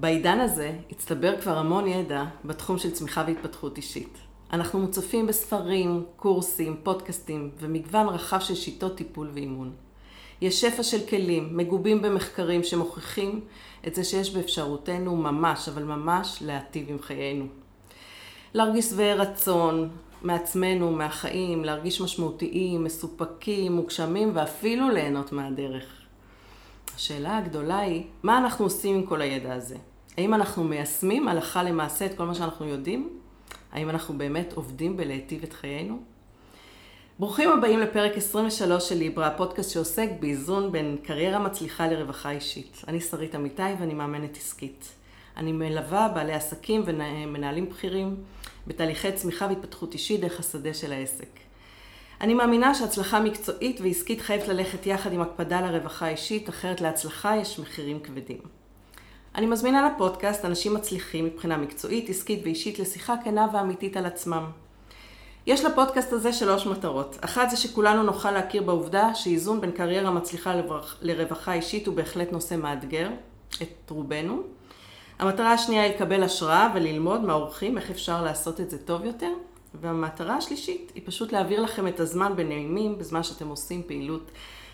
בעידן הזה הצטבר כבר המון ידע בתחום של צמיחה והתפתחות אישית. אנחנו מוצפים בספרים, קורסים, פודקאסטים ומגוון רחב של שיטות טיפול ואימון. יש שפע של כלים, מגובים במחקרים שמוכיחים את זה שיש באפשרותנו ממש, אבל ממש להטיב עם חיינו. להרגיש שבעי רצון מעצמנו, מהחיים, להרגיש משמעותיים, מסופקים, מוגשמים ואפילו ליהנות מהדרך. השאלה הגדולה היא, מה אנחנו עושים עם כל הידע הזה? האם אנחנו מיישמים הלכה למעשה את כל מה שאנחנו יודעים? האם אנחנו באמת עובדים בלהיטיב את חיינו? ברוכים הבאים לפרק 23 של ליברה, הפודקאסט שעוסק באיזון בין קריירה מצליחה לרווחה אישית. אני שרית אמיתי ואני מאמנת עסקית. אני מלווה בעלי עסקים ומנהלים בכירים בתהליכי צמיחה והתפתחות אישית דרך השדה של העסק. אני מאמינה שהצלחה מקצועית ועסקית חייבת ללכת יחד עם הקפדה לרווחה אישית, אחרת להצלחה יש מחירים כבדים. אני מזמינה לפודקאסט אנשים מצליחים מבחינה מקצועית, עסקית ואישית לשיחה כנה ואמיתית על עצמם. יש לפודקאסט הזה שלוש מטרות. אחת זה שכולנו נוכל להכיר בעובדה שאיזון בין קריירה מצליחה לרווחה אישית הוא בהחלט נושא מאתגר, את רובנו. המטרה השנייה היא לקבל השראה וללמוד מהאורחים איך אפשר לעשות את זה טוב יותר. והמטרה השלישית היא פשוט להעביר לכם את הזמן בנעימים בזמן שאתם עושים פעילות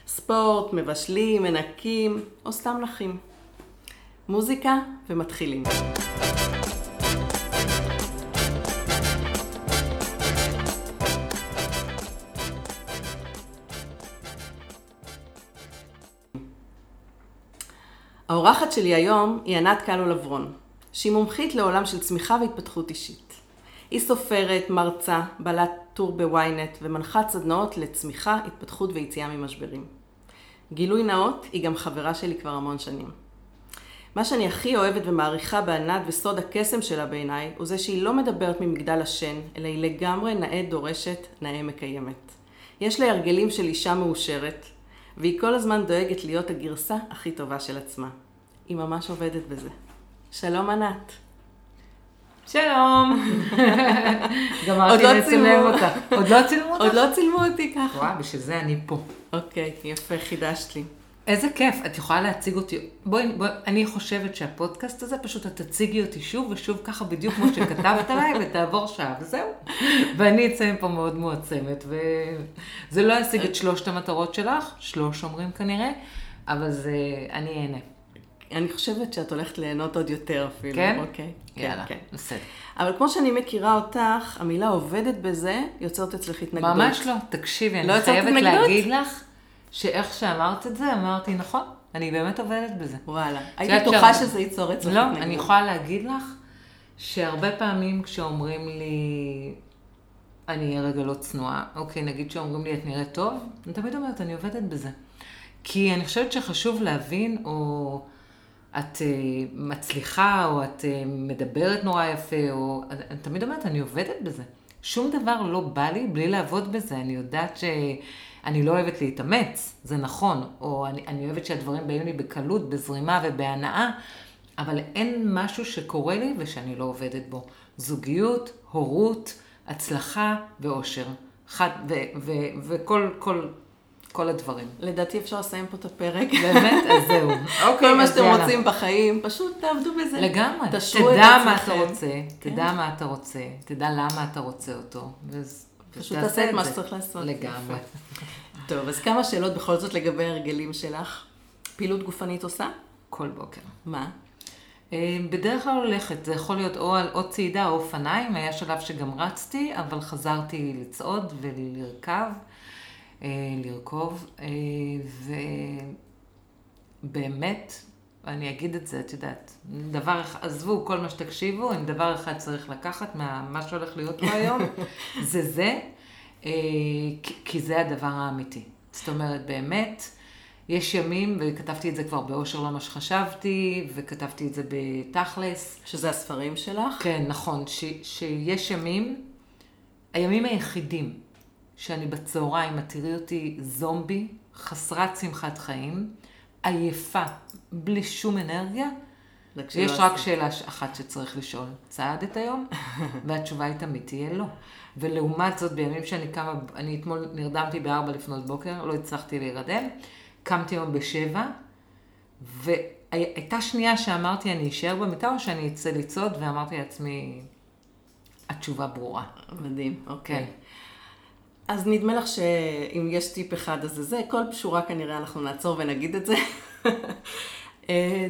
ספורט, מבשלים, מנקים או סתם נחים. מוזיקה ומתחילים. האורחת שלי היום היא ענת קלו לברון, שהיא מומחית לעולם של צמיחה והתפתחות אישית. היא סופרת, מרצה, בעלת טור בוויינט ומנחת סדנאות לצמיחה, התפתחות ויציאה ממשברים. גילוי נאות, היא גם חברה שלי כבר המון שנים. מה שאני הכי אוהבת ומעריכה בענת וסוד הקסם שלה בעיניי, הוא זה שהיא לא מדברת ממגדל השן, אלא היא לגמרי נאה דורשת, נאה מקיימת. יש לה הרגלים של אישה מאושרת, והיא כל הזמן דואגת להיות הגרסה הכי טובה של עצמה. היא ממש עובדת בזה. שלום ענת. שלום. גמרתי לא לצלם. אותך. עוד לא צילמו אותך? עוד לא צילמו אותי ככה. וואי, בשביל זה אני פה. אוקיי, יפה, חידשת לי. איזה כיף, את יכולה להציג אותי. בואי, בואי, אני חושבת שהפודקאסט הזה, פשוט את תציגי אותי שוב ושוב ככה בדיוק כמו שכתבת עליי, ותעבור שעה, וזהו. ואני אצא מפה מאוד מועצמת, וזה לא ישיג את שלושת המטרות שלך, שלוש אומרים כנראה, אבל זה, אני אהנה. אני חושבת שאת הולכת ליהנות עוד יותר אפילו. כן? אוקיי. יאללה, כן. בסדר. אבל כמו שאני מכירה אותך, המילה עובדת בזה יוצרת אצלך התנגדות. ממש לא. תקשיבי, לא אני יצרת חייבת? להגיד לך, שאיך שאמרת את זה, אמרתי, נכון, אני באמת עובדת בזה. וואלה. הייתי בטוחה שהרבה- שזה ייצור אצלך לא, התנגדות. אני יכולה להגיד לך שהרבה פעמים כשאומרים לי, אני אהיה רגע לא צנועה, אוקיי, נגיד שאומרים לי, את נראית טוב, אני תמיד אומרת, אני עובדת בזה. כי אני חושבת שחשוב להבין, או את אה, מצליחה, או את אה, מדברת נורא יפה, או... אני תמיד אומרת, אני עובדת בזה. שום דבר לא בא לי בלי לעבוד בזה. אני יודעת שאני לא אוהבת להתאמץ, זה נכון, או אני, אני אוהבת שהדברים באים לי בקלות, בזרימה ובהנאה, אבל אין משהו שקורה לי ושאני לא עובדת בו. זוגיות, הורות, הצלחה ואושר. חד, ו, ו, וכל כל, כל הדברים. לדעתי אפשר לסיים פה את הפרק. באמת? אז זהו. אוקיי, כל מה שאתם יאללה. רוצים בחיים, פשוט תעבדו בזה. לגמרי. תשרו את תדע מה עצמכם. אתה רוצה, כן. תדע מה אתה רוצה, תדע למה אתה רוצה אותו. ואז- פשוט תעשה את מה. שצריך לעשות. לגמרי. טוב, אז כמה שאלות בכל זאת לגבי ההרגלים שלך. פעילות גופנית עושה? כל בוקר. מה? אה, בדרך כלל הולכת, זה יכול להיות או, על- או צעידה או אופניים, היה שלב שגם רצתי, אבל חזרתי לצעוד ולרכב, אה, לרכוב, אה, ובאמת, אני אגיד את זה, את יודעת, דבר אחד, עזבו כל מה שתקשיבו, אם דבר אחד צריך לקחת מה מה שהולך להיות פה היום, זה זה, אה, כי זה הדבר האמיתי. זאת אומרת, באמת, יש ימים, וכתבתי את זה כבר באושר לא מה שחשבתי, וכתבתי את זה בתכלס. שזה הספרים שלך? כן, נכון, ש, שיש ימים, הימים היחידים שאני בצהריים, את תראי אותי זומבי, חסרת שמחת חיים, עייפה, בלי שום אנרגיה, שלא ויש רק עשית. שאלה אחת שצריך לשאול, צעדת היום? והתשובה היא תמיד תהיה לא. ולעומת זאת, בימים שאני קמה, אני אתמול נרדמתי בארבע לפנות בוקר, לא הצלחתי להירדם, קמתי היום בשבע, הייתה שנייה שאמרתי, אני אשאר במיטה או שאני אצא לצעוד, ואמרתי לעצמי, התשובה ברורה. מדהים, אוקיי. כן. אז נדמה לך שאם יש טיפ אחד, אז זה זה. כל שורה כנראה אנחנו נעצור ונגיד את זה.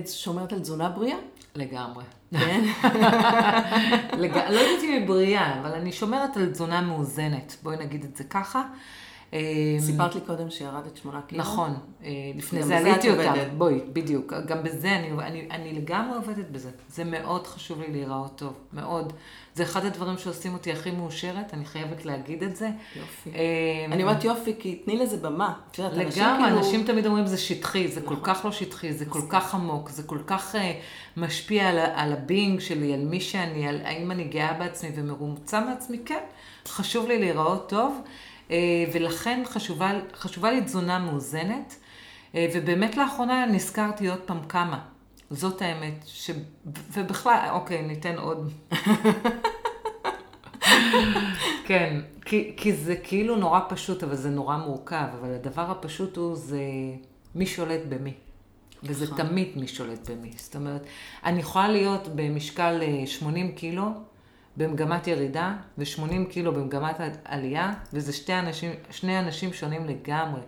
שומרת על תזונה בריאה? לגמרי. כן. לג... לא יודעת אם היא בריאה, אבל אני שומרת על תזונה מאוזנת. בואי נגיד את זה ככה. אה, סיפרת לי קודם שירדת שמונה קילו. נכון, אה, לפני זה עליתי אותה. בואי, בדיוק. גם בזה אני, אני, אני לגמרי עובדת בזה. זה מאוד חשוב לי להיראות טוב, מאוד. זה אחד הדברים שעושים אותי הכי מאושרת, אני חייבת להגיד את זה. יופי. אה, אני אומרת יופי, כי תני לזה במה. לגמרי, כאילו- אנשים תמיד אומרים זה שטחי, זה כל נכון. כך לא שטחי, זה כל כך עמוק, זה כל כך אה, משפיע על, הבינג שלי, על מי שאני, על האם אני גאה בעצמי ומרוצה מעצמי, כן, חשוב לי להיראות טוב, ולכן חשובה, חשובה לי תזונה מאוזנת, אה, ובאמת לאחרונה נזכרתי עוד פעם כמה. זאת האמת, ש... ובכלל, אוקיי, ניתן עוד. כן, כי, כי זה כאילו נורא פשוט, אבל זה נורא מורכב, אבל הדבר הפשוט הוא, זה מי שולט במי. וזה נכון. תמיד מי שולט במי. זאת אומרת, אני יכולה להיות במשקל אה, 80 קילו, במגמת ירידה, ו-80 קילו במגמת עלייה, וזה שתי אנשים, שני אנשים שונים לגמרי.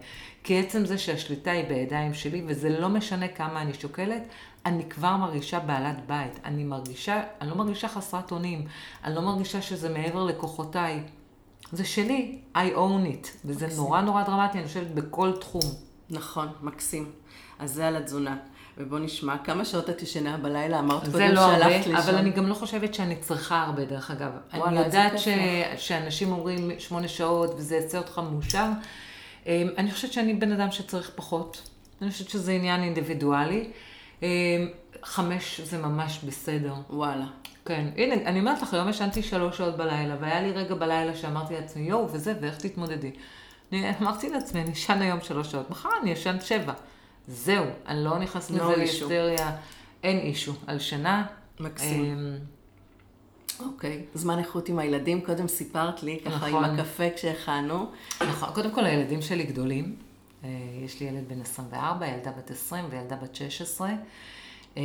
כי עצם זה שהשליטה היא בידיים שלי, וזה לא משנה כמה אני שוקלת, אני כבר מרגישה בעלת בית. אני מרגישה, אני לא מרגישה חסרת אונים, אני לא מרגישה שזה מעבר לכוחותיי. זה שלי, I own it, וזה מקסים. נורא נורא דרמטי, אני חושבת, בכל תחום. נכון, מקסים. אז זה על התזונה. ובוא נשמע, כמה שעות את ישנה בלילה? אמרת זה קודם לא שהלכת הרבה, לישון. אבל אני גם לא חושבת שאני צריכה הרבה, דרך אגב. וואלה, אני איזה יודעת ש... שאנשים אומרים שמונה שעות וזה יעשה אותך מאושר. אמ, אני חושבת שאני בן אדם שצריך פחות. אני חושבת שזה עניין אינדיבידואלי. אמ, חמש זה ממש בסדר. וואלה. כן, הנה, אני אומרת לך, היום ישנתי שלוש שעות בלילה, והיה לי רגע בלילה שאמרתי לעצמי, יואו, וזה, ואיך תתמודדי? אני אמרתי לעצמי, אני אשן היום שלוש שעות, מחר אני אשן שבע. זהו, אני לא נכנסת No לזה. להיסטריה, אין אישו. על שינה, מקסים. אמ, אוקיי. זמן איכות עם הילדים, קודם סיפרת לי, ככה עם נכון. הקפה כשהכנו. נכון, קודם כל הילדים שלי גדולים. אה, יש לי ילד בן 24, ילדה בת 20 וילדה בת 16. אמ,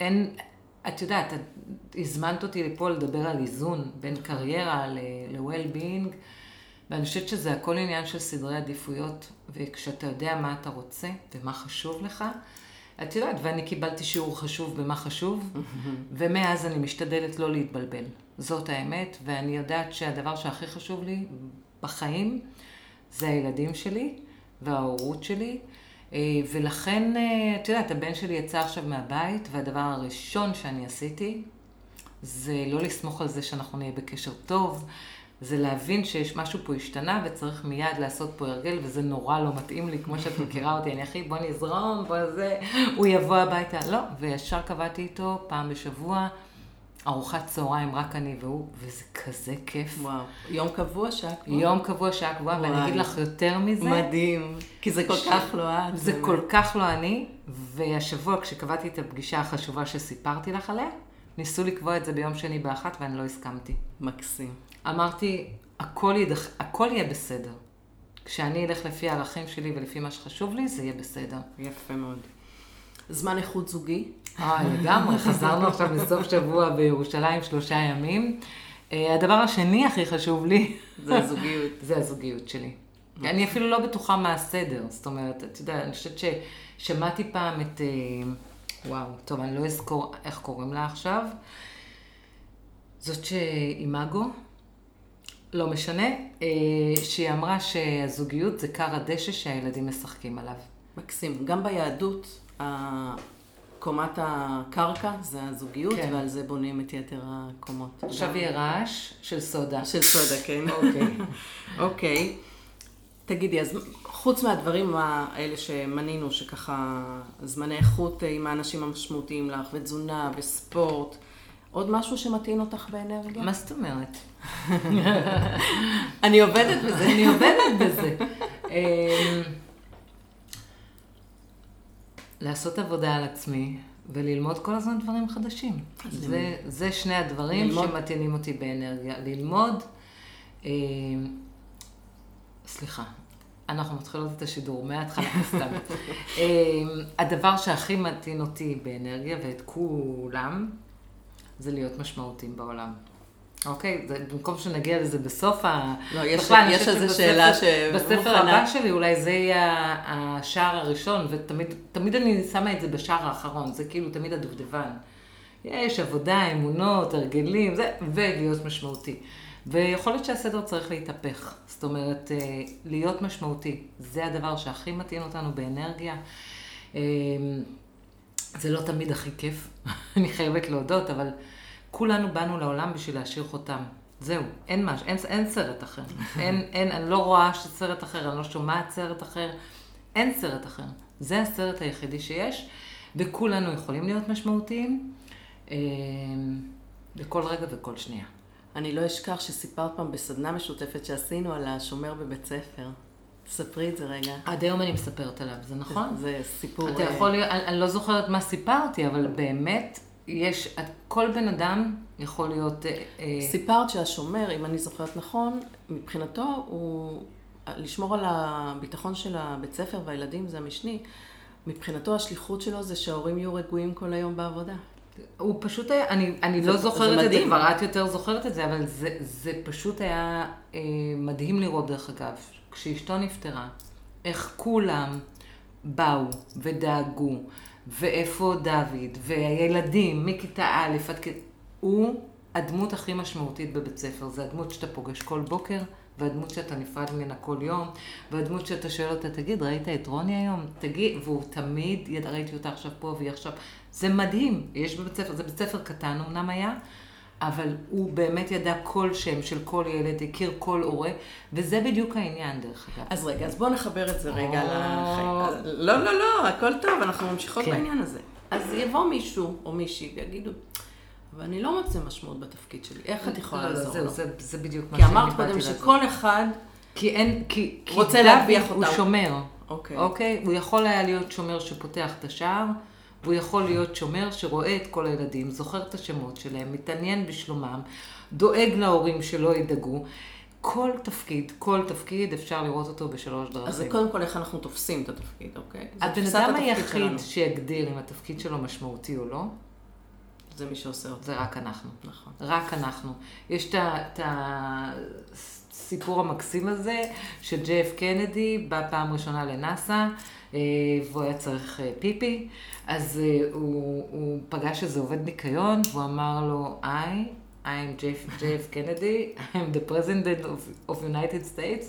אין, את יודעת, את הזמנת אותי לפה לדבר על איזון בין קריירה ל- ל-well-being, ואני חושבת שזה הכל עניין של סדרי עדיפויות, וכשאתה יודע מה אתה רוצה ומה חשוב לך, את יודעת, ואני קיבלתי שיעור חשוב במה חשוב, ומאז אני משתדלת לא להתבלבל. זאת האמת, ואני יודעת שהדבר שהכי חשוב לי בחיים זה הילדים שלי וההורות שלי, אה, ולכן, אה, את יודעת, הבן שלי יצא עכשיו מהבית, והדבר הראשון שאני עשיתי זה לא לסמוך על זה שאנחנו נהיה בקשר טוב, זה להבין שיש משהו פה השתנה וצריך מיד לעשות פה הרגל, וזה נורא לא מתאים לי, כמו שאת מכירה אותי, אני הכי, בוא נזרום, בוא זה, הוא יבוא הביתה. לא, וישר קבעתי איתו פעם בשבוע, ארוחת צהריים, רק אני והוא, וזה כזה כיף. וואו. יום קבוע שעה קבועה? יום קבוע, שעה קבועה, ואני. אגיד לך יותר מזה. מדהים. כי זה כל כך לא את. זה באמת. כל כך לא אני, והשבוע כשקבעתי את הפגישה החשובה שסיפרתי לך עליה, ניסו לקבוע את זה ביום שני באחת ואני לא הסכמתי. מקסים. אמרתי, הכל, ידח... הכל יהיה בסדר. כשאני אלך לפי הערכים שלי ולפי מה שחשוב לי, זה יהיה בסדר. יפה מאוד. זמן איכות זוגי? אה, לגמרי, חזרנו עכשיו לסוף שבוע בירושלים שלושה ימים. אה, הדבר השני הכי חשוב לי, זה הזוגיות. זה הזוגיות שלי. אני אפילו לא בטוחה מה הסדר, זאת אומרת, את יודעת, אני חושבת ששמעתי פעם את, אה, וואו, טוב, אני לא אזכור איך קוראים לה עכשיו, זאת שאימאגו, לא משנה, אה, שהיא אמרה שהזוגיות זה כר הדשא שהילדים משחקים עליו. מקסים. גם ביהדות, קומת הקרקע זה הזוגיות, כן. ועל זה בונים את יתר הקומות. עכשיו יהיה רעש של סודה. של סודה, כן. אוקיי. אוקיי. תגידי, אז חוץ מהדברים האלה שמנינו, שככה זמני איכות עם האנשים המשמעותיים לך, ותזונה וספורט, עוד משהו שמטעין אותך באנרגיה? מה זאת אומרת? אני עובדת בזה. אני עובדת בזה. אמ, לעשות עבודה על עצמי וללמוד כל הזמן דברים חדשים. זה, זה שני הדברים ללמוד. שמתאינים אותי באנרגיה. ללמוד, אמ, סליחה, אנחנו מתחילות את השידור מההתחלה סתם. אמ, הדבר שהכי מתאים אותי באנרגיה ואת כולם, זה להיות משמעותיים בעולם. אוקיי? זה, במקום שנגיע לזה בסוף ה... לא, יש, בכלל, יש איזו שאלה ש... בספר הבא שלי אולי זה יהיה השער הראשון, ותמיד תמיד אני שמה את זה בשער האחרון, זה כאילו תמיד הדובדבן. יש עבודה, אמונות, הרגלים, זה, ולהיות משמעותי. ויכול להיות שהסדר צריך להתהפך. זאת אומרת, אה, להיות משמעותי, זה הדבר שהכי מתאים אותנו באנרגיה. זה לא תמיד הכי כיף, אני חייבת להודות, אבל כולנו באנו לעולם בשביל להשאיר חותם. זהו, אין מש, אין, אין סרט אחר. אין, אין, אני לא רואה סרט אחר, אני לא שומעת סרט אחר. אין סרט אחר. זה הסרט היחידי שיש, וכולנו יכולים להיות משמעותיים אה, בכל רגע וכל שנייה. אני לא אשכח שסיפרת פעם בסדנה משותפת שעשינו על השומר בבית ספר. ספרי את זה רגע. עד היום אני מספרת עליו, זה נכון? זה סיפור... אתה אה, יכול, אני, אני לא זוכרת מה סיפרתי, אבל באמת, יש, כל בן אדם יכול להיות... אה, אה, סיפרת שהשומר, אם אני זוכרת נכון, מבחינתו הוא לשמור על הביטחון של הבית ספר והילדים, זה המשני. מבחינתו השליחות שלו זה שההורים יהיו רגועים כל היום בעבודה. הוא פשוט היה, אני, אני זה- לא זה זוכרת את זה. כבר את יותר זוכרת את זה, אבל זה, זה פשוט היה אה, מדהים לראות, דרך אגב, כשאשתו נפטרה, איך כולם באו ודאגו, ואיפה דוד, והילדים מכיתה א' עד כיתה... הוא הדמות הכי משמעותית בבית ספר, זה הדמות שאתה פוגש כל בוקר, והדמות שאתה נפרד ממנה כל יום, והדמות שאתה שואל אותה, תגיד, ראית את רוני היום? תגיד, והוא תמיד, יד, ראיתי אותה עכשיו פה והיא עכשיו. זה מדהים, יש בבית ספר, זה בית ספר קטן אמנם היה, אבל הוא באמת ידע כל שם של כל ילד, הכיר כל הורה, וזה בדיוק העניין דרך אגב. אז רגע, אז בואו נחבר את זה רגע. לחיים. לא, לא, לא, הכל טוב, אנחנו ממשיכות כן. בעניין הזה. אז יבוא מישהו או מישהי ויגידו, אבל אני לא מוצא משמעות בתפקיד שלי, איך את יכולה לא, לא, לעזור לו? זה, בדיוק מה כי שאני אמרת באתי קודם לעשות. שכל אחד, כי אין, כי, כי רוצה להטביח הוא אותם. שומר, אוקיי, אוקיי? הוא יכול היה להיות שומר שפותח את השער, והוא יכול להיות שומר שרואה את כל הילדים, זוכר את השמות שלהם, מתעניין בשלומם, דואג להורים שלא ידאגו. כל תפקיד, כל תפקיד אפשר לראות אותו בשלוש דרכים. אז זה קודם כל איך אנחנו תופסים את התפקיד, אוקיי? הבן אדם היחיד. שיגדיר אם התפקיד שלו משמעותי או לא, זה מי שעושה אותו, זה רק אנחנו. נכון. רק אנחנו. יש את הסיפור המקסים הזה, שג'ף קנדי בא פעם ראשונה לנאסא, והוא היה צריך אה, פיפי, אז אה, הוא, הוא פגש איזה עובד ניקיון, והוא אמר לו, I, I'm Jeff, Jeff Kennedy, I'm the president of, of United States,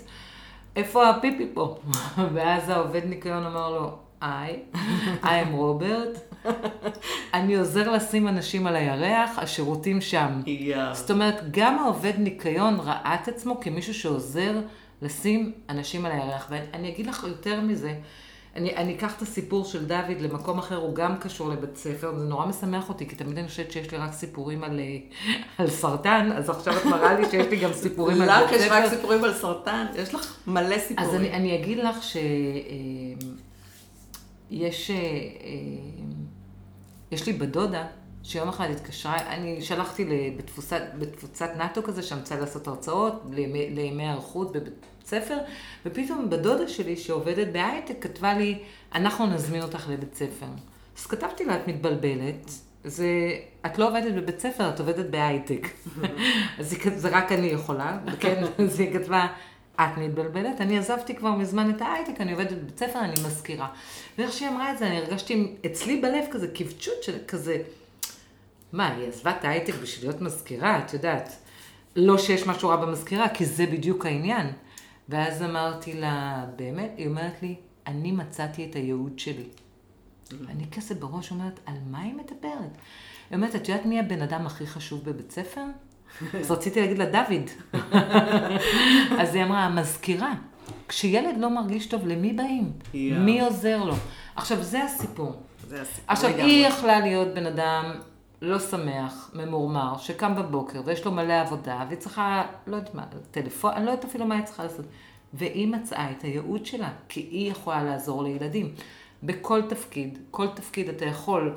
איפה הפיפי פה? ואז העובד ניקיון אמר לו, I, I'm רוברט, אני עוזר לשים אנשים על הירח, השירותים שם. יאה. זאת אומרת, גם העובד ניקיון ראה את עצמו כמישהו שעוזר לשים אנשים על הירח. ואני אגיד לך יותר מזה, אני, אני אקח את הסיפור של דוד למקום אחר, הוא גם קשור לבית ספר, זה נורא משמח אותי, כי תמיד אני חושבת שיש לי רק סיפורים על, אה, על סרטן, אז עכשיו את מראה לי שיש לי גם סיפורים על לך בית יש רק ספר. סיפורים על סרטן, יש לך מלא סיפורים. אז אני, אני אגיד לך ש... אה, יש, אה, אה, יש לי בדודה, שיום אחד התקשרה, אני שלחתי בתפוצת, בתפוצת נאטו כזה, שהמצאה לעשות הרצאות לימי, לימי היערכות בבית ספר, ופתאום בדודה שלי, שעובדת בהייטק, כתבה לי, אנחנו נזמין אותך לבית ספר. אז כתבתי לה, את מתבלבלת, זה, את לא עובדת בבית ספר, את עובדת בהייטק. אז היא זה רק אני יכולה, כן? אז היא כתבה, את מתבלבלת, אני עזבתי כבר מזמן את ההייטק, אני עובדת בבית ספר, אני מזכירה. ואיך שהיא אמרה את זה, אני הרגשתי אצלי בלב כזה כבצ'ות של כזה, מה, היא עזבה את ההייטק בשביל להיות מזכירה, את יודעת. לא שיש משהו רע במזכירה, כי זה בדיוק העניין. ואז אמרתי לה, באמת? היא אומרת לי, אני מצאתי את הייעוד שלי. אני כזה בראש אומרת, על מה היא מדברת? היא אומרת, את יודעת מי הבן אדם הכי חשוב בבית ספר? אז רציתי להגיד לה, דוד. אז היא אמרה, המזכירה. כשילד לא מרגיש טוב, למי באים? יואו. מי עוזר לו? עכשיו, זה הסיפור. זה הסיפור עכשיו. היא יכלה להיות בן אדם לא שמח, ממורמר, שקם בבוקר ויש לו מלא עבודה, והיא צריכה, לא יודעת מה, טלפון, אני לא יודעת אפילו מה היא צריכה לעשות. והיא מצאה את הייעוד שלה, כי היא יכולה לעזור לילדים. בכל תפקיד, כל תפקיד אתה יכול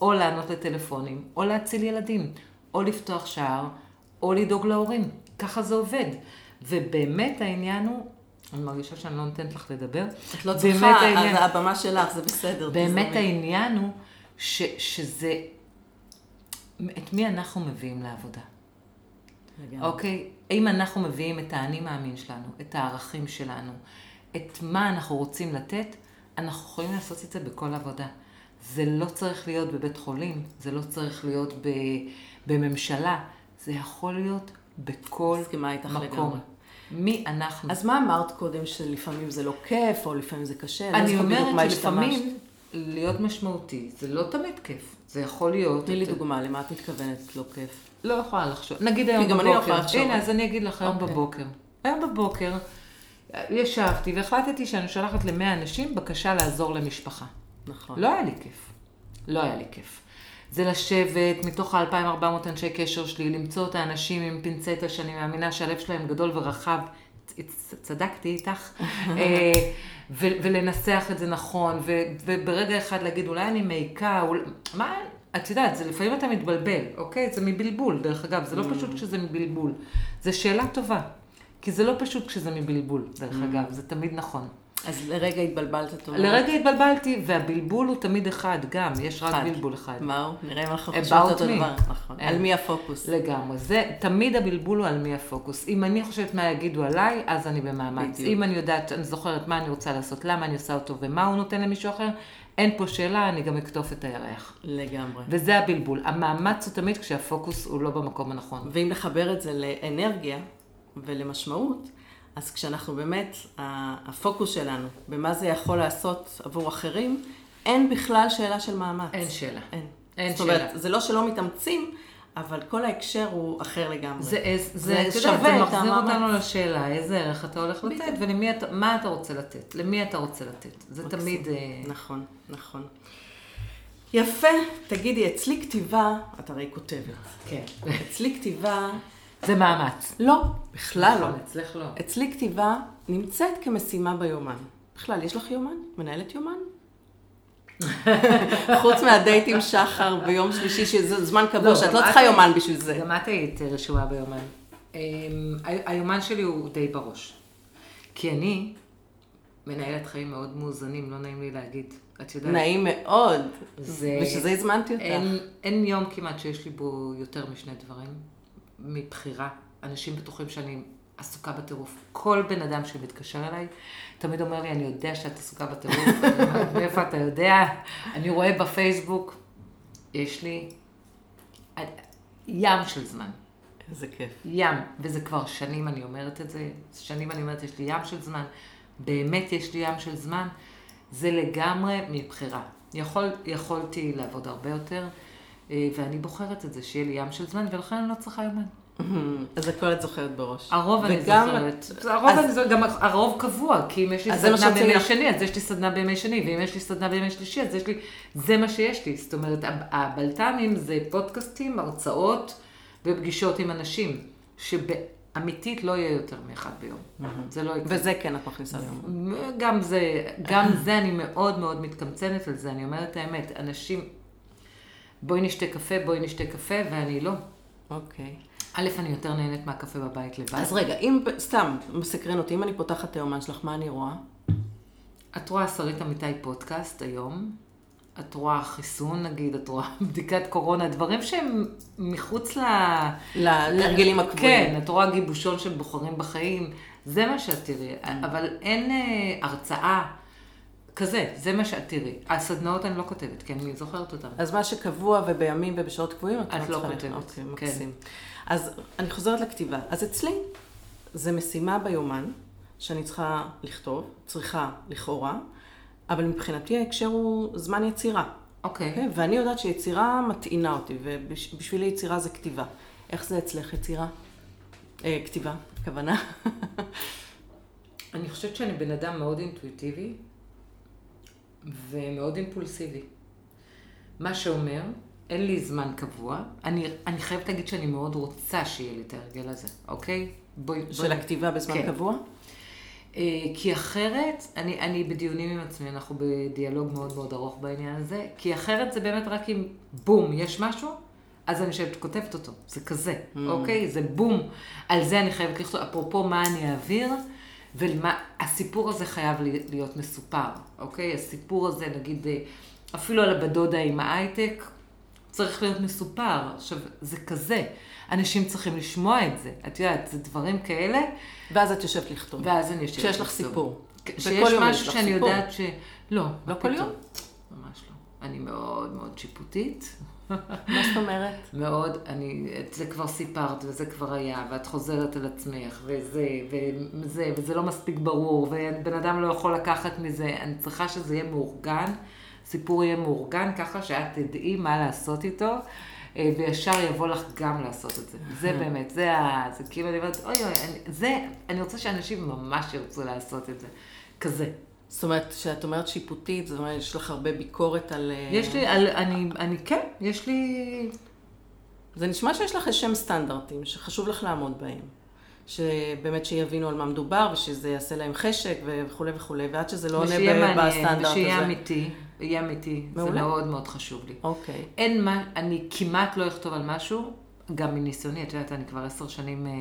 או לענות לטלפונים, או להציל ילדים, או לפתוח שער, או לדאוג להורים. ככה זה עובד. ובאמת העניין הוא אני מרגישה שאני לא נותנת לך לדבר. את לא צריכה, העניין- הבמה שלך, זה בסדר. באמת תזרמי. העניין הוא ש, שזה, את מי אנחנו מביאים לעבודה, לגמרי. אוקיי? אם אנחנו מביאים את האני מאמין שלנו, את הערכים שלנו, את מה אנחנו רוצים לתת, אנחנו יכולים לעשות את זה בכל עבודה. זה לא צריך להיות בבית חולים, זה לא צריך להיות ב, בממשלה, זה יכול להיות בכל מסכימה איתך לגמרי. מקום. מי אנחנו? אז מה אמרת קודם, שלפעמים זה לא כיף, או לפעמים זה קשה? לא אני אומרת. שלפעמים להיות משמעותי, זה לא תמיד כיף. זה יכול להיות... תני לי דוגמה, למה את מתכוונת לא כיף? לא יכולה לחשוב. נגיד היום גם בבוקר. אני לא יכולה לחשוב. הנה, אז אני אגיד לך היום אוקיי. בבוקר. היום בבוקר ישבתי והחלטתי שאני שולחת למאה אנשים בקשה לעזור למשפחה. נכון. לא היה לי כיף. לא היה לי כיף. זה לשבת מתוך ה-2400 אנשי קשר שלי, למצוא את האנשים עם פינצטה שאני מאמינה שהלב שלהם גדול ורחב. צדקתי איתך. ו- ולנסח את זה נכון, ו- וברגע אחד להגיד, אולי אני מעיקה, אולי... מה, את יודעת, זה לפעמים אתה מתבלבל, אוקיי? זה מבלבול, דרך אגב, זה לא פשוט כשזה מבלבול. זו שאלה טובה, כי זה לא פשוט כשזה מבלבול, דרך אגב, זה תמיד נכון. אז לרגע התבלבלת, את אומרת. לרגע התבלבלתי, והבלבול הוא תמיד אחד, גם, יש רק אחד. בלבול אחד. מהו? נראה אם אנחנו חושבים אותו. דבר. נכון. אה. על מי הפוקוס? לגמרי. זה, תמיד הבלבול הוא על מי הפוקוס. אם אני חושבת מה יגידו עליי, אז אני במאמץ. בדיוק. אם אני יודעת, אני זוכרת מה אני רוצה לעשות, למה אני עושה אותו ומה הוא נותן למישהו אחר, אין פה שאלה, אני גם אקטוף את הירח. לגמרי. וזה הבלבול. המאמץ הוא תמיד כשהפוקוס הוא לא במקום הנכון. ואם לחבר את זה לאנרגיה ולמשמעות, אז כשאנחנו באמת, הפוקוס שלנו, במה זה יכול לעשות עבור אחרים, אין בכלל שאלה של מאמץ. אין שאלה. אין. אין זאת אומרת, שאלה. זה לא שלא מתאמצים, אבל כל ההקשר הוא אחר לגמרי. זה, זה, זה, זה את יודעת, שווה זה את מחזיר המאמץ. אותנו לשאלה, איזה ערך אתה הולך לתת. ולמי אתה, מה אתה רוצה לתת, למי אתה רוצה לתת. זה מקסים. תמיד... אה, נכון, נכון. יפה, תגידי, אצלי כתיבה, את הרי כותבת. כן. אצלי כתיבה, זה מאמץ. לא, בכלל לא. נכון, אצלך לא. אצלי כתיבה נמצאת כמשימה ביומן. בכלל, יש לך יומן? מנהלת יומן? חוץ מהדייט עם שחר ביום שלישי, שזה זמן קבוע, לא, שאת לא צריכה יומן בשביל זה. גם את היית רשומה ביומן. אמ, היומן שלי הוא די בראש. כי אני מנהלת חיים מאוד מאוזנים, לא נעים לי להגיד. את יודעת, נעים מאוד. זה- בשביל זה הזמנתי אותך. אין, אין יום כמעט שיש לי בו יותר משני דברים, מבחירה. אנשים בטוחים שאני עסוקה בטירוף. כל בן אדם שמתקשר אליי, תמיד אומר לי, אני יודע שאת עסוקה בטירוף. מאיפה אתה יודע? אני רואה בפייסבוק, יש לי ים של זמן. איזה כיף. ים, וזה כבר שנים אני אומרת את זה, שנים אני אומרת, יש לי ים של זמן, באמת יש לי ים של זמן, זה לגמרי מבחירה. יכול, יכולתי לעבוד הרבה יותר, ואני בוחרת את זה, שיהיה לי ים של זמן, ולכן אני לא צריכה יומן. אז הכל את זוכרת בראש. הרוב אני זוכרת. הרוב אני זוכרת, גם הרוב קבוע, כי אם יש לי סדנה בימי. שני, אז יש לי סדנה בימי שני, ואם יש לי סדנה בימי שלישי, אז יש לי, זה מה שיש לי. זאת אומרת, הב- הבלת"מים זה פודקאסטים, הרצאות ופגישות עם אנשים, שבאמיתית לא יהיה יותר מאחד ביום. זה לא יקרה. וזה כן את מכניסה ליומן. גם זה, גם זה אני מאוד מאוד מתקמצנת על זה, אני אומרת האמת, אנשים, בואי נשתה קפה, בואי נשתה קפה, ואני לא. אוקיי. א', אני יותר נהנית מהקפה בבית לבד. אז רגע, אם, סתם, מסקרן אותי, אם אני פותחת את היומן שלך, מה אני רואה? את רואה שרית אמיתי פודקאסט היום, את רואה חיסון נגיד, את רואה בדיקת קורונה, דברים שהם מחוץ ל... להרגלים הקבועים. כן, את רואה גיבושון של בוחרים בחיים, זה מה שאת תראי, אבל אין אה, הרצאה כזה, זה מה שאת תראי. הסדנאות אני לא כותבת, כי אני זוכרת אותן. אז מה שקבוע ובימים ובשעות קבועים, את, את לא כותבת. אוקיי, כן. מקסים. אז אני חוזרת לכתיבה. אז אצלי, זה משימה ביומן, שאני צריכה לכתוב, צריכה לכאורה, אבל מבחינתי ההקשר הוא זמן יצירה. אוקיי. אוקיי? ואני יודעת שיצירה מטעינה אותי, ובשבילי יצירה זה כתיבה. איך זה אצלך יצירה? אה, כתיבה, הכוונה. אני חושבת שאני בן אדם מאוד אינטואיטיבי ומאוד אימפולסיבי. מה שאומר, אין לי זמן קבוע. אני, אני חייבת להגיד שאני מאוד רוצה שיהיה לי את ההרגל הזה, אוקיי? בואי... של בואי- הכתיבה בזמן כן. קבוע? אה, כי אחרת, אני, אני בדיונים עם עצמי, אנחנו בדיאלוג מאוד מאוד ארוך בעניין הזה, כי אחרת זה באמת רק אם בום, יש משהו, אז אני יושבת כותבת אותו, זה כזה, Mm. אוקיי? זה בום. על זה אני חייבת לכתוב, אפרופו מה אני אעביר, והסיפור הזה חייב להיות מסופר, אוקיי? הסיפור הזה, נגיד, אה, אפילו על הבדודה עם ההייטק, צריך להיות מסופר. עכשיו, זה כזה. אנשים צריכים לשמוע את זה. את יודעת, זה דברים כאלה. ואז את יושבת לכתוב. ואז אני יושבת לכתוב. כשיש לך סיפור. כשיש משהו שאני יודעת ש... לא, לא כל יום. ממש לא. אני מאוד מאוד שיפוטית. מה זאת אומרת? מאוד, אני, את זה כבר סיפרת, וזה כבר היה, ואת חוזרת על עצמך, וזה, וזה, וזה לא מספיק ברור, ובן אדם לא יכול לקחת מזה, אני צריכה שזה יהיה מאורגן, סיפור יהיה מאורגן, ככה שאת תדעי מה לעשות איתו. אה, וישר יבוא לך גם לעשות את זה. זה באמת, זה ה... זה כאילו, אני אומרת, אוי אוי, אני, זה, אני רוצה שאנשים ממש ירצו לעשות את זה. כזה. זאת אומרת, כשאת אומרת שיפוטית, זאת אומרת, יש לך הרבה ביקורת על... אה, יש לי, על, אני, אני, כן, יש לי... זה נשמע שיש לך איזשהם סטנדרטים שחשוב לך לעמוד בהם. שבאמת שיבינו על מה מדובר, ושזה יעשה להם חשק וכולי וכולי, ועד שזה לא עונה בסטנדרט הזה. ושיהיה מעניין, ושיהיה אמיתי. יהיה אמיתי. מעולה. זה מאוד מאוד חשוב לי. אוקיי. אין מה, אני כמעט לא אכתוב על משהו, גם מניסיוני, את יודעת, אני כבר עשר שנים... אה,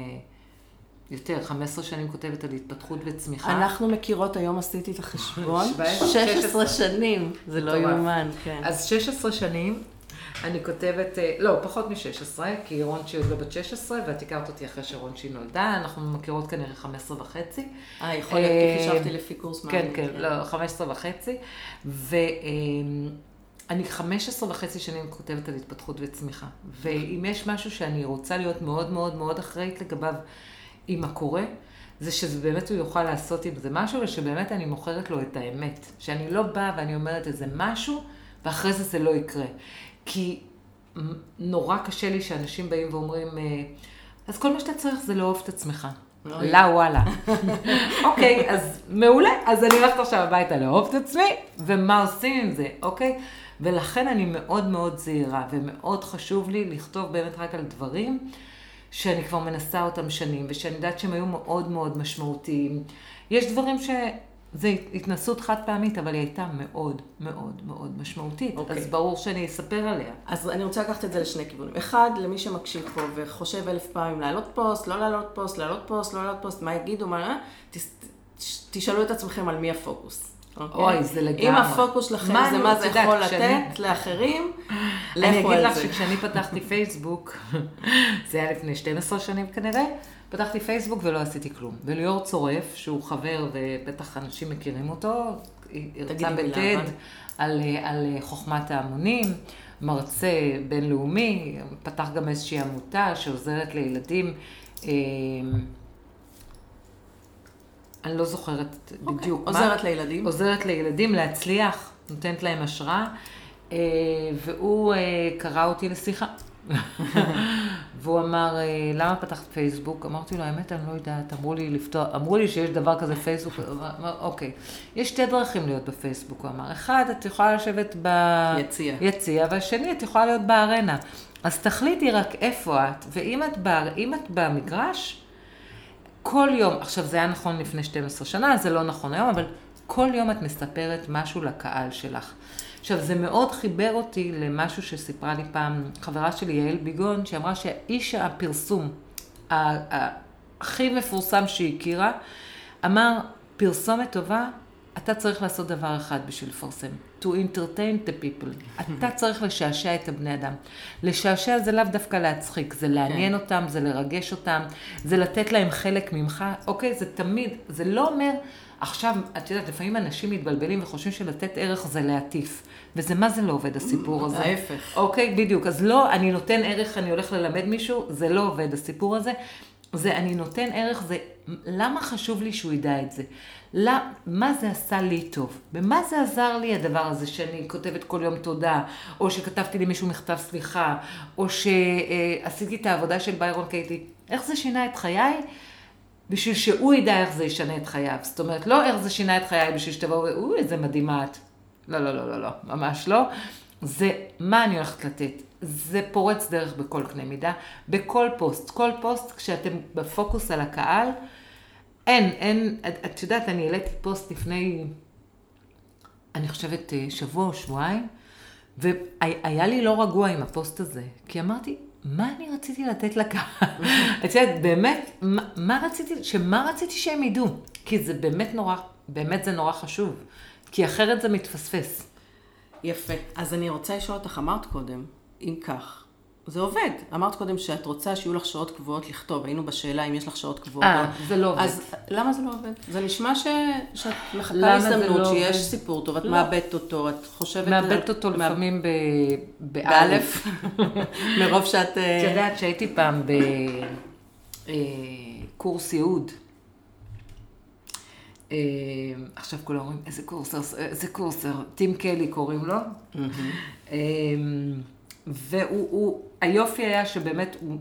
יותר, 15 שנים כותבת על התפתחות וצמיחה. אנחנו מכירות, היום עשיתי את החשבון, 16 שנים, זה לא יאומן, כן. אז 16 שנים, אני כותבת, אה, לא, פחות מ-16, כי רונצ'י עוד לא בת 16, ואת הכרת אותי אחרי שרונצ'י נולדה, אנחנו מכירות כנראה 15 וחצי. אה, יכול להיות, כי חישבתי לפי קורס כן, כן, לא, 15 וחצי, ואני 15 וחצי שנים כותבת על התפתחות וצמיחה. ואם יש משהו שאני רוצה להיות מאוד מאוד מאוד אחראית לגביו, עם הקורא, זה שזה באמת הוא יוכל לעשות עם זה משהו, ושבאמת אני מוכרת לו את האמת. שאני לא באה ואני אומרת איזה משהו, ואחרי זה זה לא יקרה. כי נורא קשה לי שאנשים באים ואומרים, אה, אז כל מה שאתה צריך זה לאהוב את עצמך. לא וואלה. אוקיי, אז מעולה. אז אני הולכת עכשיו הביתה לאהוב את עצמי, ומה עושים עם זה, אוקיי? ולכן אני מאוד מאוד זהירה, ומאוד חשוב לי לכתוב באמת רק על דברים שאני כבר מנסה אותם שנים, ושאני יודעת שהם היו מאוד מאוד משמעותיים. יש דברים ש... זה התנסות חד פעמית, אבל היא הייתה מאוד מאוד מאוד משמעותית. Okay. אוקיי. אז ברור שאני אספר עליה. אז אני רוצה לקחת את זה לשני כיוונים. אחד, למי שמקשיב פה וחושב אלף פעמים לעלות פוסט, לא לעלות פוסט, לעלות פוסט, לא לעלות פוסט, מה יגידו, מה... תשאלו את עצמכם על מי הפוקוס. אוקיי? אוי, זה לגמרי. אם הפוקוס שלכם זה מה זה יכול לתת. לאחרים, לכו על זה. אני אגיד לך שכשאני פתחתי פייסבוק, זה היה לפני 12 שנים כנראה, פתחתי פייסבוק ולא עשיתי כלום. וליאור צורף, שהוא חבר ובטח אנשים מכירים אותו, יצא בטד על, על חוכמת ההמונים, מרצה בינלאומי, פתח גם איזושהי עמותה שעוזרת לילדים. אני לא זוכרת okay. אוקיי. בדיוק עוזרת מה. עוזרת לילדים? עוזרת לילדים להצליח, נותנת להם השראה. אה, והוא אה, קרא אותי לשיחה. והוא אמר, אה, למה פתחת פייסבוק? אמרתי לו, האמת, אני לא יודעת, אמרו לי לפתוח, אמרו לי שיש דבר כזה פייסבוק, אמר, אוקיי. יש שתי דרכים להיות בפייסבוק, הוא אמר. אחד, את יכולה לשבת ביציע, יציע, והשני, את יכולה להיות בארנה. אז תחליטי רק איפה את, ואם את, בר, את במגרש, כל יום, עכשיו זה היה נכון לפני 12 שנה, זה לא נכון היום, אבל כל יום את מספרת משהו לקהל שלך. עכשיו, זה מאוד חיבר אותי למשהו שסיפרה לי פעם חברה שלי, יעל ביגון, שאמרה שהאיש הפרסום הכי מפורסם שהיא הכירה, אמר, פרסומת טובה, אתה צריך לעשות דבר אחד בשביל לפרסם. to entertain the people. אתה צריך לשעשע את הבני אדם. לשעשע זה לאו דווקא להצחיק, זה לעניין כן. אותם, זה לרגש אותם, זה לתת להם חלק ממך. אוקיי, זה תמיד, זה לא אומר... עכשיו, את יודעת, לפעמים אנשים מתבלבלים וחושבים שלתת ערך זה להטיף. וזה מה זה לא עובד הסיפור הזה. ההפך. אוקיי, בדיוק. אז לא, אני נותן ערך, אני הולך ללמד מישהו, זה לא עובד הסיפור הזה. זה אני נותן ערך, זה למה חשוב לי שהוא ידע את זה? למה, מה זה עשה לי טוב? במה זה עזר לי הדבר הזה שאני כותבת כל יום תודה, או שכתבתי למישהו מכתב סליחה, או שעשיתי את העבודה של ביירון קייטי? איך זה שינה את חיי? בשביל שהוא ידע איך זה ישנה את חייו. זאת אומרת, לא איך זה שינה את חיי בשביל שתבואו, אוי, איזה מדהימה את. לא, לא, לא, לא, לא, ממש לא. זה מה אני הולכת לתת. זה פורץ דרך בכל קנה מידה, בכל פוסט. כל פוסט, כשאתם בפוקוס על הקהל, אין, אין, את, את יודעת, אני העליתי פוסט לפני, אני חושבת, אה, שבוע או שבועיים, והיה לי לא רגוע עם הפוסט הזה, כי אמרתי, מה אני רציתי לתת לקהל? את יודעת, באמת, מה, מה רציתי, שמה רציתי שהם ידעו? כי זה באמת נורא, באמת זה נורא חשוב. כי אחרת זה מתפספס. יפה. אז אני רוצה לשאול אותך, אמרת קודם, אם כך, זה עובד. אמרת קודם שאת רוצה שיהיו לך שעות קבועות לכתוב. היינו בשאלה אם יש לך שעות קבועות. אה, זה לא עובד. אז למה זה לא עובד? זה נשמע ש... שאת מחכה להזדמנות, לא שיש עובד? סיפור טוב, את לא. מאבדת אותו, את חושבת... מאבדת אותו מה- לפעמים ב... באלף, מרוב שאת... אה, את יודעת שהייתי פעם בקורס ייעוד. אה, עכשיו כולם אומרים, איזה קורס, איזה קורס, טים קלי קוראים לו. אה, והוא, הוא- היופי היה שבאמת הוא,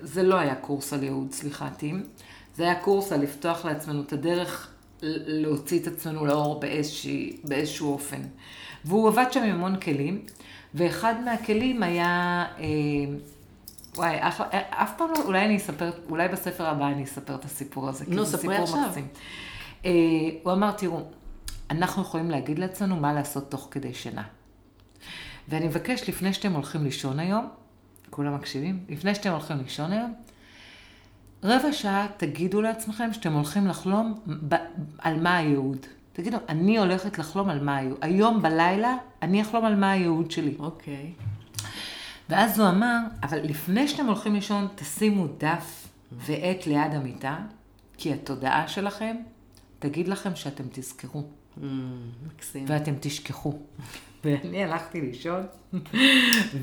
זה לא היה קורס על ייעוד, סליחה, טים. זה היה קורס על לפתוח לעצמנו את הדרך להוציא את עצמנו לאור באיזושהי, באיזשהו אופן. והוא עבד שם עם המון כלים, ואחד מהכלים היה, אה, וואי, אף, אף פעם לא, אולי אני אספר, אולי בספר הבא אני אספר את הסיפור הזה, כי נו, זה ספרי סיפור עכשיו. מקסים. אה, הוא אמר, תראו, אנחנו יכולים להגיד לעצמנו מה לעשות תוך כדי שינה. ואני מבקש, לפני שאתם הולכים לישון היום, כולם מקשיבים? לפני שאתם הולכים לישון היום, רבע שעה תגידו לעצמכם שאתם הולכים לחלום ב- על מה הייעוד. תגידו, אני הולכת לחלום על מה הייעוד. היום בלילה אני אחלום על מה הייעוד שלי. אוקיי. ואז הוא אמר, אבל לפני שאתם הולכים לישון, תשימו דף ועט ליד המיטה, כי התודעה שלכם תגיד לכם שאתם תזכרו. Mm, מקסים. ואתם תשכחו. ואני הלכתי לישון,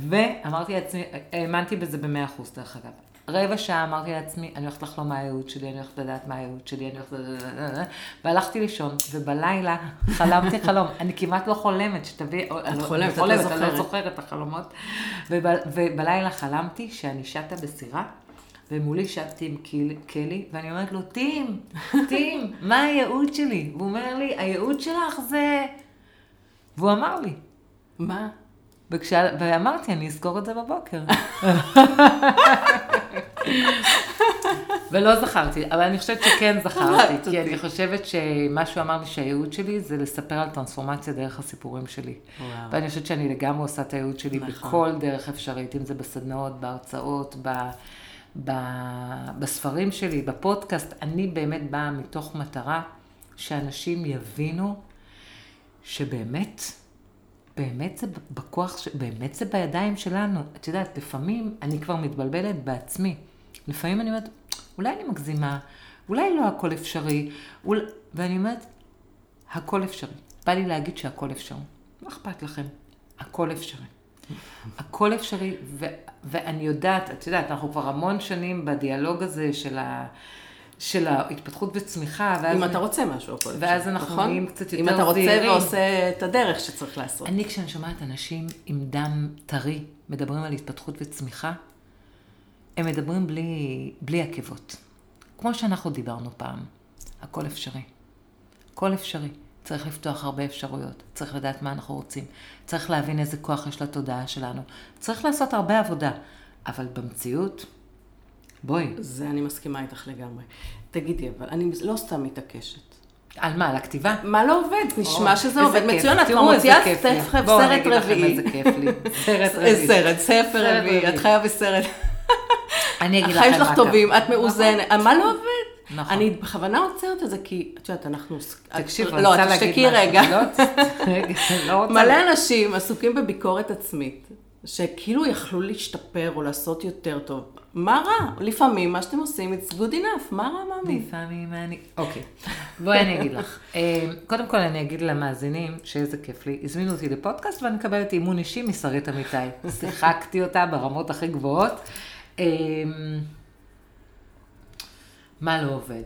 ואמרתי לעצמי, האמנתי בזה במאה אחוז דרך אגב. רבע שעה אמרתי לעצמי, אני הולכת לחלום מה הייעוד שלי, אני הולכת לדעת מה הייעוד שלי, אני הולכת... והלכתי לישון, ובלילה חלמתי חלום. אני כמעט לא חולמת, שתביאי... את חולמת, את לא אני לא זוכרת. זוכרת את החלומות. וב- ובלילה חלמתי שאני שטה בסירה, ומולי שט טים קלי, ואני אומרת לו, טים, טים, מה הייעוד שלי? והוא אומר לי, הייעוד שלך זה... והוא אמר לי. מה? וכשה... ואמרתי, אני אזכור את זה בבוקר. ולא זכרתי, אבל אני חושבת שכן זכרתי, כי. אני חושבת שמה שהוא אמר לי שהייעוד שלי זה לספר על טרנספורמציה דרך הסיפורים שלי. וואו. ואני חושבת שאני לגמרי עושה את הייעוד שלי נכון. בכל דרך אפשרית, אם זה בסדנאות, בהרצאות, ב... ב... בספרים שלי, בפודקאסט. אני באמת באה מתוך מטרה שאנשים יבינו שבאמת, באמת זה בכוח, ש- באמת זה בידיים שלנו. את יודעת, לפעמים אני כבר מתבלבלת בעצמי. לפעמים אני אומרת, אולי אני מגזימה, אולי לא הכל אפשרי, אול... ואני אומרת, הכל אפשרי. בא לי להגיד שהכל אפשרי. מה אכפת לכם? הכל אפשרי. הכל אפשרי, ו- ואני יודעת, את יודעת, אנחנו כבר המון שנים בדיאלוג הזה של, ה- של ההתפתחות וצמיחה, ואז... אם אתה רוצה משהו, הכל אפשר, ואז אנחנו נכון? נהיים קצת אם יותר אתה רוצה זהירים. ועושה את הדרך שצריך לעשות. אני, כשאני שומעת אנשים עם דם טרי מדברים על התפתחות וצמיחה, הם מדברים בלי, בלי עקבות. כמו שאנחנו דיברנו פעם, הכל אפשרי. הכל אפשרי. צריך לפתוח הרבה אפשרויות, צריך לדעת מה אנחנו רוצים, צריך להבין איזה כוח יש לתודעה שלנו, צריך לעשות הרבה עבודה, אבל במציאות, בואי, זה אני מסכימה איתך לגמרי. תגידי, אבל אני לא סתם מתעקשת. על מה, על הכתיבה? מה לא עובד? נשמע שזה עובד. מצוין, את כבר מוציאה סרט רביעי. איזה כיף לי. סרט רביעי. סרט, ספר רביעי. את חיה בסרט. אני אגיד לכם החיים שלך מה טובים. את מאוזנת, מה לא עובד? נכון. אני בכוונה עוצרת את זה, כי את יודעת, אנחנו... תקשיב, את- אני לא, רוצה להגיד תשתקי משהו. רגע. לא, רגע, לא רוצה. מלא אנשים עסוקים בביקורת עצמית, שכאילו יכלו להשתפר או לעשות יותר טוב. מה רע? לפעמים מה שאתם עושים, it's good enough, מה רע מאמין? לפעמים אני... אוקיי. בואי אני אגיד לך. אה, קודם כל אני אגיד למאזינים שאיזה כיף לי. הזמינו אותי לפודקאסט ואני מקבלת אימון אישי משרית אמיתי. שיחקתי אותה ברמות הכי גבוהות. אה, מה לא עובד?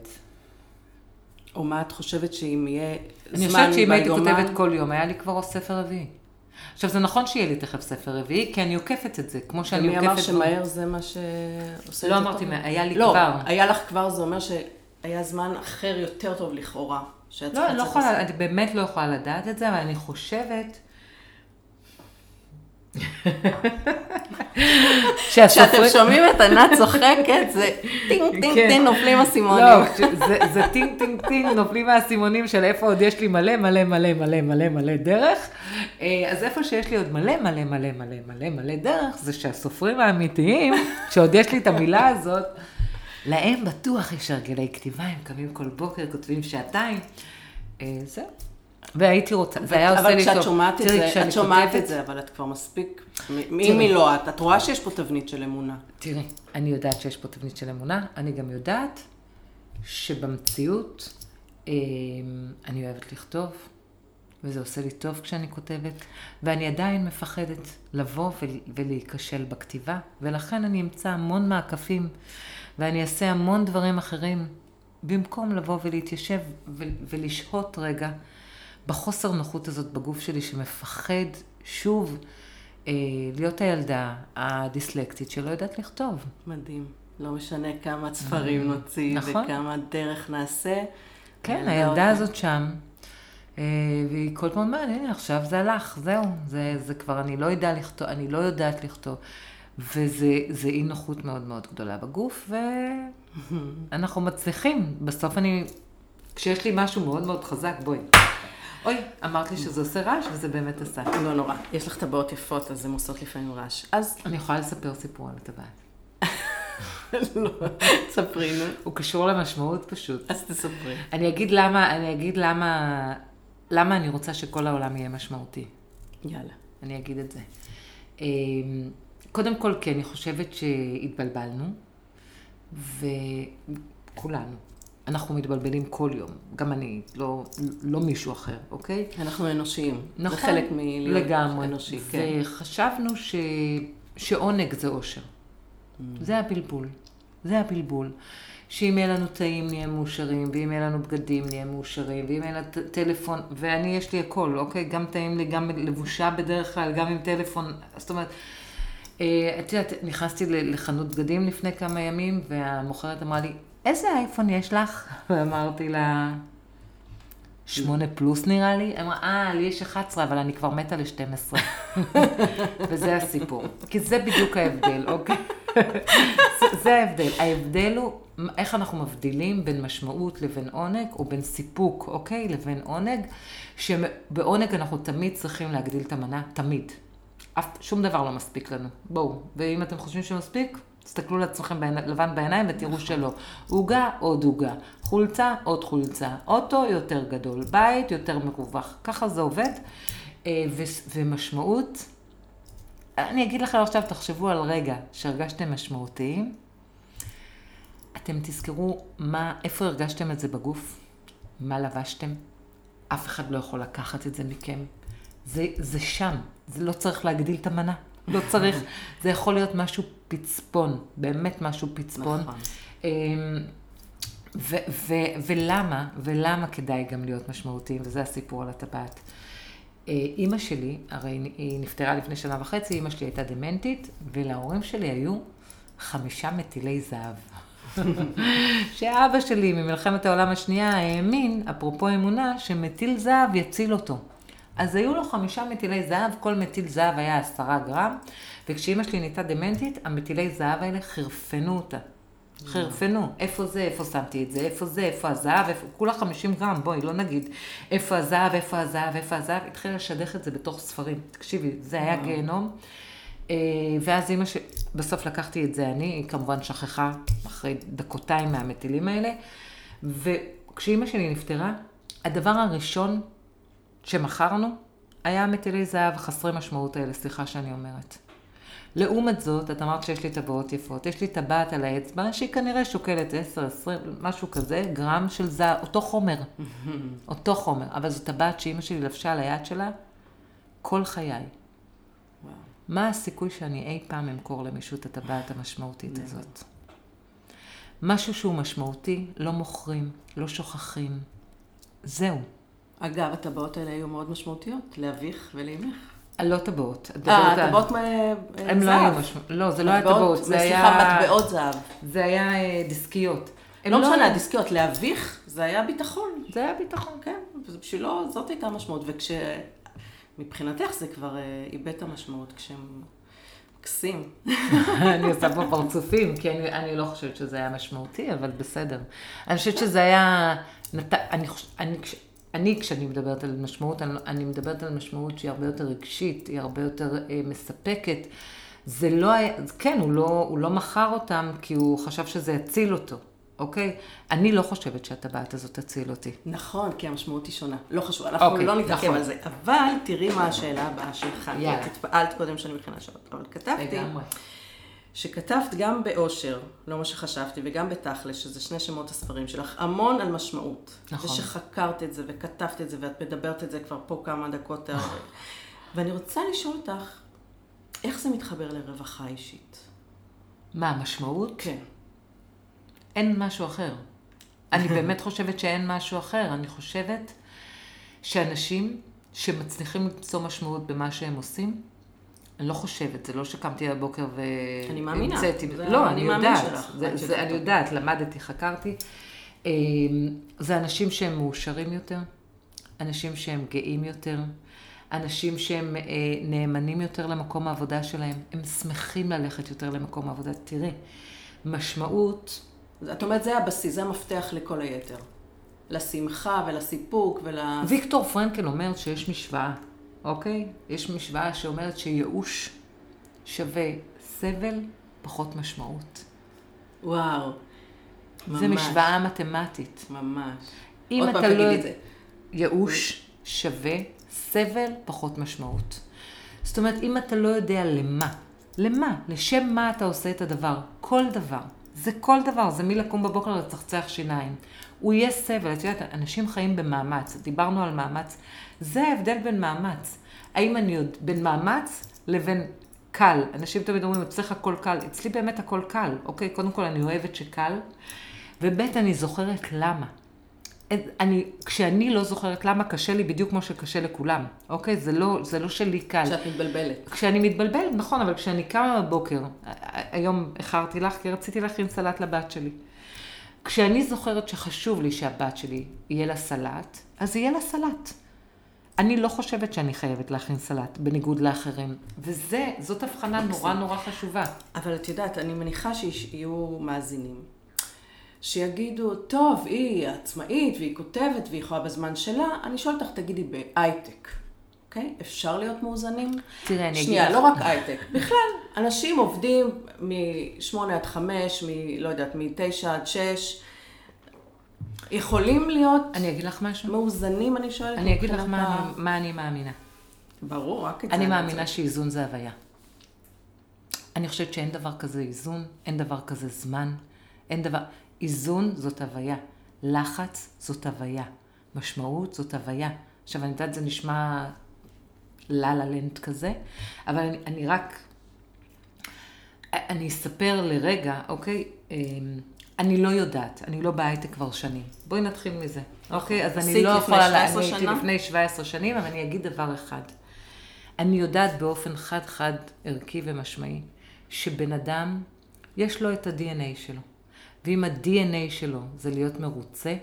או מה את חושבת שאם יהיה אני זמן חושבת שאם הייתי ביומן- כותבת כל יום, היה לי כבר ספר רביעי. עכשיו, זה נכון שיהיה לי תכף ספר רביעי, כי אני עוקפת את זה, כמו שאני ומי עוקפת... אמר שמהר זה מה שעושה לא? אמרתי היה לי לא, כבר. היה לך כבר, זה אומר שהיה זמן אחר יותר טוב לכאורה. שאת לא, אני לא. יכולה, אני באמת לא יכולה לדעת את זה, אבל אני חושבת... כשאתם. שומעים את ענת צוחקת, זה טינג טינג כן. טינג נופלים לא, אסימונים. זה, זה טינג טינג טינג, נופלים מהאסימונים של איפה עוד יש לי מלא מלא מלא מלא מלא מלא דרך. אה, אז איפה שיש לי עוד מלא מלא מלא מלא מלא מלא דרך, זה שהסופרים האמיתיים, שעוד יש לי את המילה הזאת, להם בטוח יש הרגלי כתיבה, הם קמים כל בוקר, כותבים שעתיים. אה, זהו. והייתי רוצה, זה היה עושה לי טוב. אבל כשאת שומעת את זה, את שומעת את זה, אבל את כבר מספיק, אם היא לא את, את רואה שיש פה תבנית של אמונה. תראי, אני יודעת שיש פה תבנית של אמונה, אני גם יודעת שבמציאות אה, אני אוהבת לכתוב, וזה עושה לי טוב כשאני כותבת, ואני עדיין מפחדת לבוא ול- ולהיכשל בכתיבה, ולכן אני אמצא המון מעקפים, ואני אעשה המון דברים אחרים, במקום לבוא ולהתיישב ולשהות רגע בחוסר נוחות הזאת בגוף שלי, שמפחד שוב אה, להיות הילדה הדיסלקטית שלא יודעת לכתוב. מדהים. לא משנה כמה ספרים נוציא, נכון. וכמה דרך נעשה. כן, הילדה. הזאת שם, אה, והיא כל פעם אומרת, הנה, עכשיו זה הלך, זהו, זה, זה כבר, אני לא יודעת לכתוב, אני לא יודעת לכתוב. וזה זה אי נוחות מאוד מאוד גדולה בגוף, ואנחנו מצליחים. בסוף אני, כשיש לי משהו מאוד מאוד חזק, בואי. אוי, אמרת לי שזה עושה רעש, וזה באמת עשה. לא נורא. יש לך טבעות יפות, אז הן עושות לפעמים רעש. אז אני יכולה לספר סיפור על הטבעת. לא, ספרי נו. הוא קשור למשמעות פשוט. אז תספרי. אני אגיד למה, אני אגיד למה, למה אני רוצה שכל העולם יהיה משמעותי. יאללה. אני אגיד את זה. אמ, קודם כל, כי אני חושבת שהתבלבלנו, וכולנו. אנחנו מתבלבלים כל יום, גם אני, לא, לא מישהו אחר, אוקיי? אנחנו אנושיים. נכון, זה חלק מלהיות. אנושי, כן. וחשבנו ש... שעונג זה אושר. Mm. זה הבלבול. זה הבלבול. שאם יהיה לנו טעים נהיה מאושרים, ואם יהיה לנו בגדים נהיה מאושרים, ואם יהיה לנו טלפון, ואני יש לי הכל, אוקיי? גם טעים לי, גם לבושה בדרך כלל, גם עם טלפון, זאת אומרת, אה, את יודעת, נכנסתי לחנות בגדים לפני כמה ימים, והמוכרת אמרה לי, איזה אייפון יש לך? ואמרתי לה, שמונה פלוס נראה לי. אמרה, אה, לי יש 11, אבל אני כבר מתה ל-12. וזה הסיפור. כי זה בדיוק ההבדל, אוקיי? זה ההבדל. ההבדל הוא איך אנחנו מבדילים בין משמעות לבין עונג, או בין סיפוק, אוקיי? לבין עונג, שבעונג אנחנו תמיד צריכים להגדיל את המנה, תמיד. אף, שום דבר לא מספיק לנו. בואו. ואם אתם חושבים שמספיק, תסתכלו לעצמכם בעיני, לבן בעיניים ותראו שלא. עוגה, עוד עוגה. חולצה, עוד חולצה. אוטו, יותר גדול. בית, יותר מרווח. ככה זה עובד. אה, ו- ומשמעות, אני אגיד לכם עכשיו, תחשבו על רגע שהרגשתם משמעותיים. אתם תזכרו מה, איפה הרגשתם את זה בגוף, מה לבשתם. אף אחד לא יכול לקחת את זה מכם. זה, זה שם, זה לא צריך להגדיל את המנה. לא צריך, זה יכול להיות משהו פצפון, באמת משהו פצפון. נכון. אמ, ו- ו- ולמה, ולמה כדאי גם להיות משמעותיים, וזה הסיפור על הטבעת. אה, אימא שלי, הרי היא נפטרה לפני שנה וחצי, אימא שלי הייתה דמנטית, ולהורים שלי היו חמישה מטילי זהב. שאבא שלי ממלחמת העולם השנייה האמין, אפרופו אמונה, שמטיל זהב יציל אותו. אז היו לו חמישה מטילי זהב, כל מטיל זהב היה עשרה גרם, וכשאימא שלי נהייתה דמנטית, המטילי זהב האלה חרפנו אותה. חרפנו, איפה זה, איפה שמתי את זה, איפה זה, איפה הזהב, איפה, כולה 50 גרם, בואי, לא נגיד. איפה הזהב, איפה הזהב, איפה הזהב, התחילה לשדך את זה בתוך ספרים. תקשיבי, זה היה גיהנום. אה, ואז אימא ש... בסוף לקחתי את זה אני, היא כמובן שכחה אחרי דקותיים מהמטילים האלה. וכשאימא שלי נפטרה, הדבר הראשון שמכרנו היה המטילי זהב חסרי משמעות האלה, סליחה שאני אומרת. לעומת זאת, את אמרת שיש לי טבעות יפות. יש לי טבעת על האצבע שהיא כנראה שוקלת 10, 20, משהו כזה, גרם של זהב, אותו חומר. אותו חומר. אבל זו טבעת שאימא שלי לבשה על היד שלה כל חיי. וואו. מה הסיכוי שאני אי פעם אמכור למישהו את הטבעת המשמעותית הזאת? משהו שהוא משמעותי, לא מוכרים, לא שוכחים. זהו. אגב, הטבעות האלה היו מאוד משמעותיות, לאביך ולאמך. לא טבעות. אה, הטבעות- הם לא. היו משמעותיות. לא, זה לא היה טבעות, זה סליחה, היה... מטבעות זהב. זה היה אה, דיסקיות. הם לא משנה, הדיסקיות, לאביך זה היה ביטחון. זה היה ביטחון. כן, וזה בשבילו, זאת הייתה המשמעות. וכש... מבחינתך זה כבר אה, איבד את המשמעות כשהם מקסים. אני עושה פה פרצופים, כי אני, אני לא חושבת שזה היה משמעותי, אבל בסדר. אני חושבת שזה היה... נת... אני, חוש... אני. אני, כשאני מדברת על משמעות, אני, אני מדברת על משמעות שהיא הרבה יותר רגשית, היא הרבה יותר אה, מספקת. זה לא היה, כן, הוא לא, הוא לא מכר אותם כי הוא חשב שזה יציל אותו, אוקיי? אני לא חושבת שהטבעת הזאת תציל אותי. נכון, כי המשמעות היא שונה. לא חשוב, אנחנו אוקיי, לא נתעכב נכון. על זה. אבל תראי מה השאלה הבאה שלך. יאללה. התפעלת קודם שאני מכינה שעות. אבל כתבתי, לגמרי. שכתבת גם באושר, לא מה שחשבתי, וגם בתכלס, שזה שני שמות הספרים שלך, המון על משמעות. נכון. ושחקרת את זה, וכתבת את זה, ואת מדברת את זה כבר פה כמה דקות. ואני רוצה לשאול אותך, איך זה מתחבר לרווחה אישית? מה, המשמעות? כן. אין משהו אחר. אני באמת חושבת שאין משהו אחר. אני חושבת שאנשים שמצליחים למצוא משמעות במה שהם עושים, אני לא חושבת, זה לא שקמתי בבוקר ו... אני מאמינה. זה לא, אני מאמין יודעת. שלך. זה, זה, אני. יודעת, למדתי, חקרתי. אה, זה אנשים שהם מאושרים יותר, אנשים שהם גאים יותר, אנשים שהם אה, נאמנים יותר למקום העבודה שלהם, הם שמחים ללכת יותר למקום העבודה. תראי, משמעות, את אומרת, זה הבסיס, זה המפתח לכל היתר. לשמחה ולסיפוק ול... ויקטור פרנקל אומר שיש משוואה, אוקיי? יש משוואה שאומרת שייאוש שווה סבל פחות משמעות. וואו. זה ממש, משוואה מתמטית. ממש. אם עוד אתה פעם לא... תגידי את זה. ייאוש שווה סבל פחות משמעות. זאת אומרת, אם אתה לא יודע למה, למה, לשם מה אתה עושה את הדבר, כל דבר, זה כל דבר, זה מלקום בבוקר לצחצח שיניים. הוא יהיה סבל, את יודעת, אנשים חיים במאמץ, דיברנו על מאמץ, זה ההבדל בין מאמץ. האם אני עוד, בין מאמץ לבין קל. אנשים תמיד אומרים, אצלך הכל קל, אצלי באמת הכל קל, אוקיי? קודם כל אני אוהבת שקל, וב' אני זוכרת למה. אני, כשאני לא זוכרת למה קשה לי בדיוק כמו שקשה לכולם, אוקיי? זה לא, זה לא שלי קל. כשאת מתבלבלת. כשאני מתבלבלת, נכון, אבל כשאני קמה בבוקר, היום איחרתי לך כי רציתי להכין סלט לבת שלי. כשאני זוכרת שחשוב לי שהבת שלי יהיה לה סלט, אז יהיה לה סלט. אני לא חושבת שאני חייבת להכין סלט, בניגוד לאחרים. וזה, זאת הבחנה נורא נורא חשובה. אבל את יודעת, אני מניחה שיהיו מאזינים. שיגידו, טוב, היא עצמאית והיא כותבת והיא יכולה בזמן שלה, אני שואלת אותך, תגידי, בהייטק, אוקיי? אפשר להיות מאוזנים? תראה, אני אגיד שנייה, לא רק הייטק, בכלל, אנשים עובדים מ-8 עד 5, מ- לא יודעת, מ-9 עד 6, יכולים להיות אני אגיד לך משהו? מאוזנים, אני שואלת. אני אגיד לך מה ה- אני- מה אני מאמינה. ברור, רק את זה. אני. מאמינה שאיזון זה הוויה. אני חושבת שאין דבר כזה איזון, אין דבר כזה זמן, אין דבר... איזון זאת הוויה, לחץ זאת הוויה, משמעות זאת הוויה. עכשיו, אני יודעת, זה נשמע לה לה לנד כזה, אבל אני, אני רק... אני אספר לרגע, אוקיי? אני לא יודעת, אני לא בהייטק כבר שנים. בואי נתחיל מזה, אוקיי? אז אני לא יכולה... לה- 17 אני הייתי? לפני 17 שנים, אבל אני אגיד דבר אחד. אני יודעת באופן חד-חד, ערכי ומשמעי, שבן אדם, יש לו את ה-DNA שלו. ואם ה-DNA שלו זה להיות מרוצה,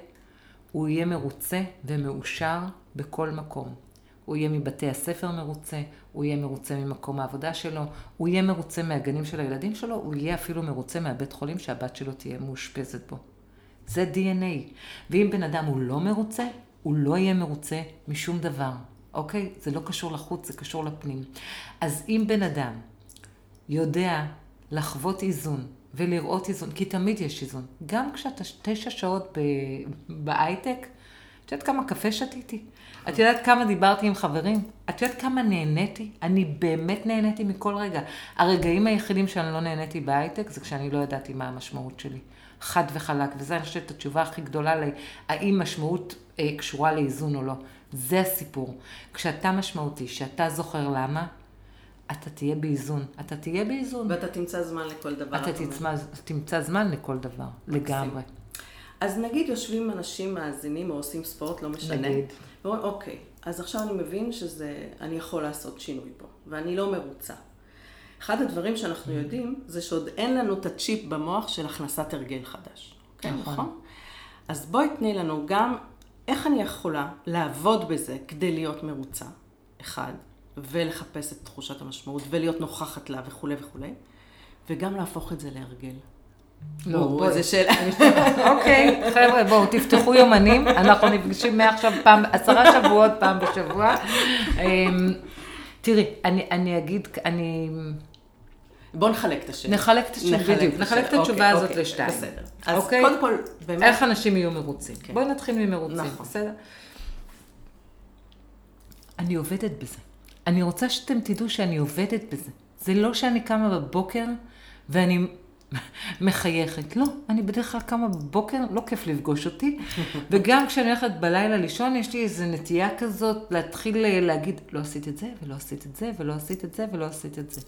הוא יהיה מרוצה ומאושר בכל מקום. הוא יהיה מבתי הספר מרוצה, הוא יהיה מרוצה ממקום העבודה שלו, הוא יהיה מרוצה מהגנים של הילדים שלו, הוא יהיה אפילו מרוצה מהבית חולים שהבת שלו תהיה מאושפזת בו. זה DNA. ואם בן אדם הוא לא מרוצה, הוא לא יהיה מרוצה משום דבר, אוקיי? זה לא קשור לחוץ, זה קשור לפנים. אז אם בן אדם יודע לחוות איזון ולראות איזון, כי תמיד יש איזון. גם כשאתה תשע שעות בהייטק, את יודעת כמה קפה שתיתי? את יודעת כמה דיברתי עם חברים? את יודעת כמה נהניתי? אני באמת נהניתי מכל רגע. הרגעים היחידים שאני לא נהניתי בהייטק זה כשאני לא ידעתי מה המשמעות שלי. חד וחלק, וזה אני חושבת התשובה הכי גדולה להאם משמעות אה, קשורה לאיזון או לא. זה הסיפור. כשאתה משמעותי, שאתה זוכר למה, אתה תהיה באיזון. אתה תהיה באיזון. ואתה תמצא זמן לכל דבר. אתה. תצמא, תמצא זמן לכל דבר, לגמרי. אז נגיד יושבים אנשים מאזינים או עושים ספורט, לא משנה. נגיד. ואומרים, אוקיי, אז עכשיו אני מבין שזה, אני יכול לעשות שינוי פה, ואני לא מרוצה. אחד הדברים שאנחנו Mm. יודעים, זה שעוד אין לנו את הצ'יפ במוח של הכנסת הרגל חדש. כן, נכון. נכון? אז בואי תני לנו גם איך אני יכולה לעבוד בזה כדי להיות מרוצה, אחד, ולחפש את תחושת המשמעות, ולהיות נוכחת לה וכולי וכולי, וגם להפוך את זה להרגל. לא, בואי. איזה שאלה. אוקיי, חבר'ה, בואו, תפתחו יומנים, אנחנו נפגשים מעכשיו פעם, עשרה שבועות פעם בשבוע. אמ, תראי, אני, אני אגיד, אני... בוא נחלק את השאלה. נחלק את השאלה, בדיוק, נחלק את. התשובה אוקיי, הזאת אוקיי, לשתיים. בסדר. אז אוקיי? קודם כל, באמת, איך אנשים יהיו מרוצים? כן. בואי נתחיל ממרוצים, נכון. בסדר? אני עובדת בזה. אני רוצה שאתם תדעו שאני עובדת בזה. זה לא שאני קמה בבוקר ואני מחייכת. לא, אני בדרך כלל קמה בבוקר, לא כיף לפגוש אותי. וגם כשאני הולכת בלילה לישון, יש לי איזו נטייה כזאת להתחיל אה, להגיד, לא עשית את זה, ולא עשית את זה, ולא עשית את זה, ולא עשית את זה.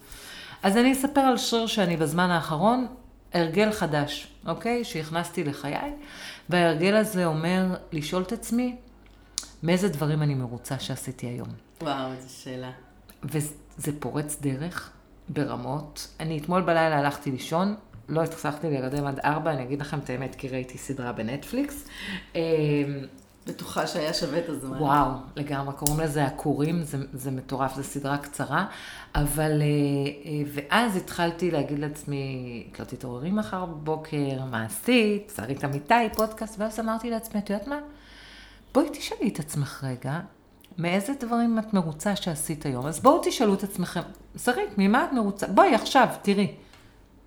אז אני אספר על שריר שאני בזמן האחרון, הרגל חדש, אוקיי? שהכנסתי לחיי, וההרגל הזה אומר לשאול את עצמי, מאיזה דברים אני מרוצה שעשיתי היום. וואו, איזו שאלה. וזה פורץ דרך ברמות. אני אתמול בלילה הלכתי לישון, לא הצלחתי להירדם עד ארבע, אני אגיד לכם את האמת, כי ראיתי סדרה בנטפליקס. אה, בטוחה שהיה שווה את הזמן. וואו, לגמרי, קוראים לזה הכורים, זה, זה מטורף, זו סדרה קצרה, אבל, אה, אה, ואז התחלתי להגיד לעצמי, את לא תתעוררי מחר בבוקר, מה עשית, שרית אמיתי, פודקאסט, ואז אמרתי לעצמי, את יודעת מה? בואי תשאלי את עצמך רגע, מאיזה דברים את מרוצה שעשית היום? אז בואו תשאלו את עצמכם, שרית, ממה את מרוצה? בואי עכשיו, תראי,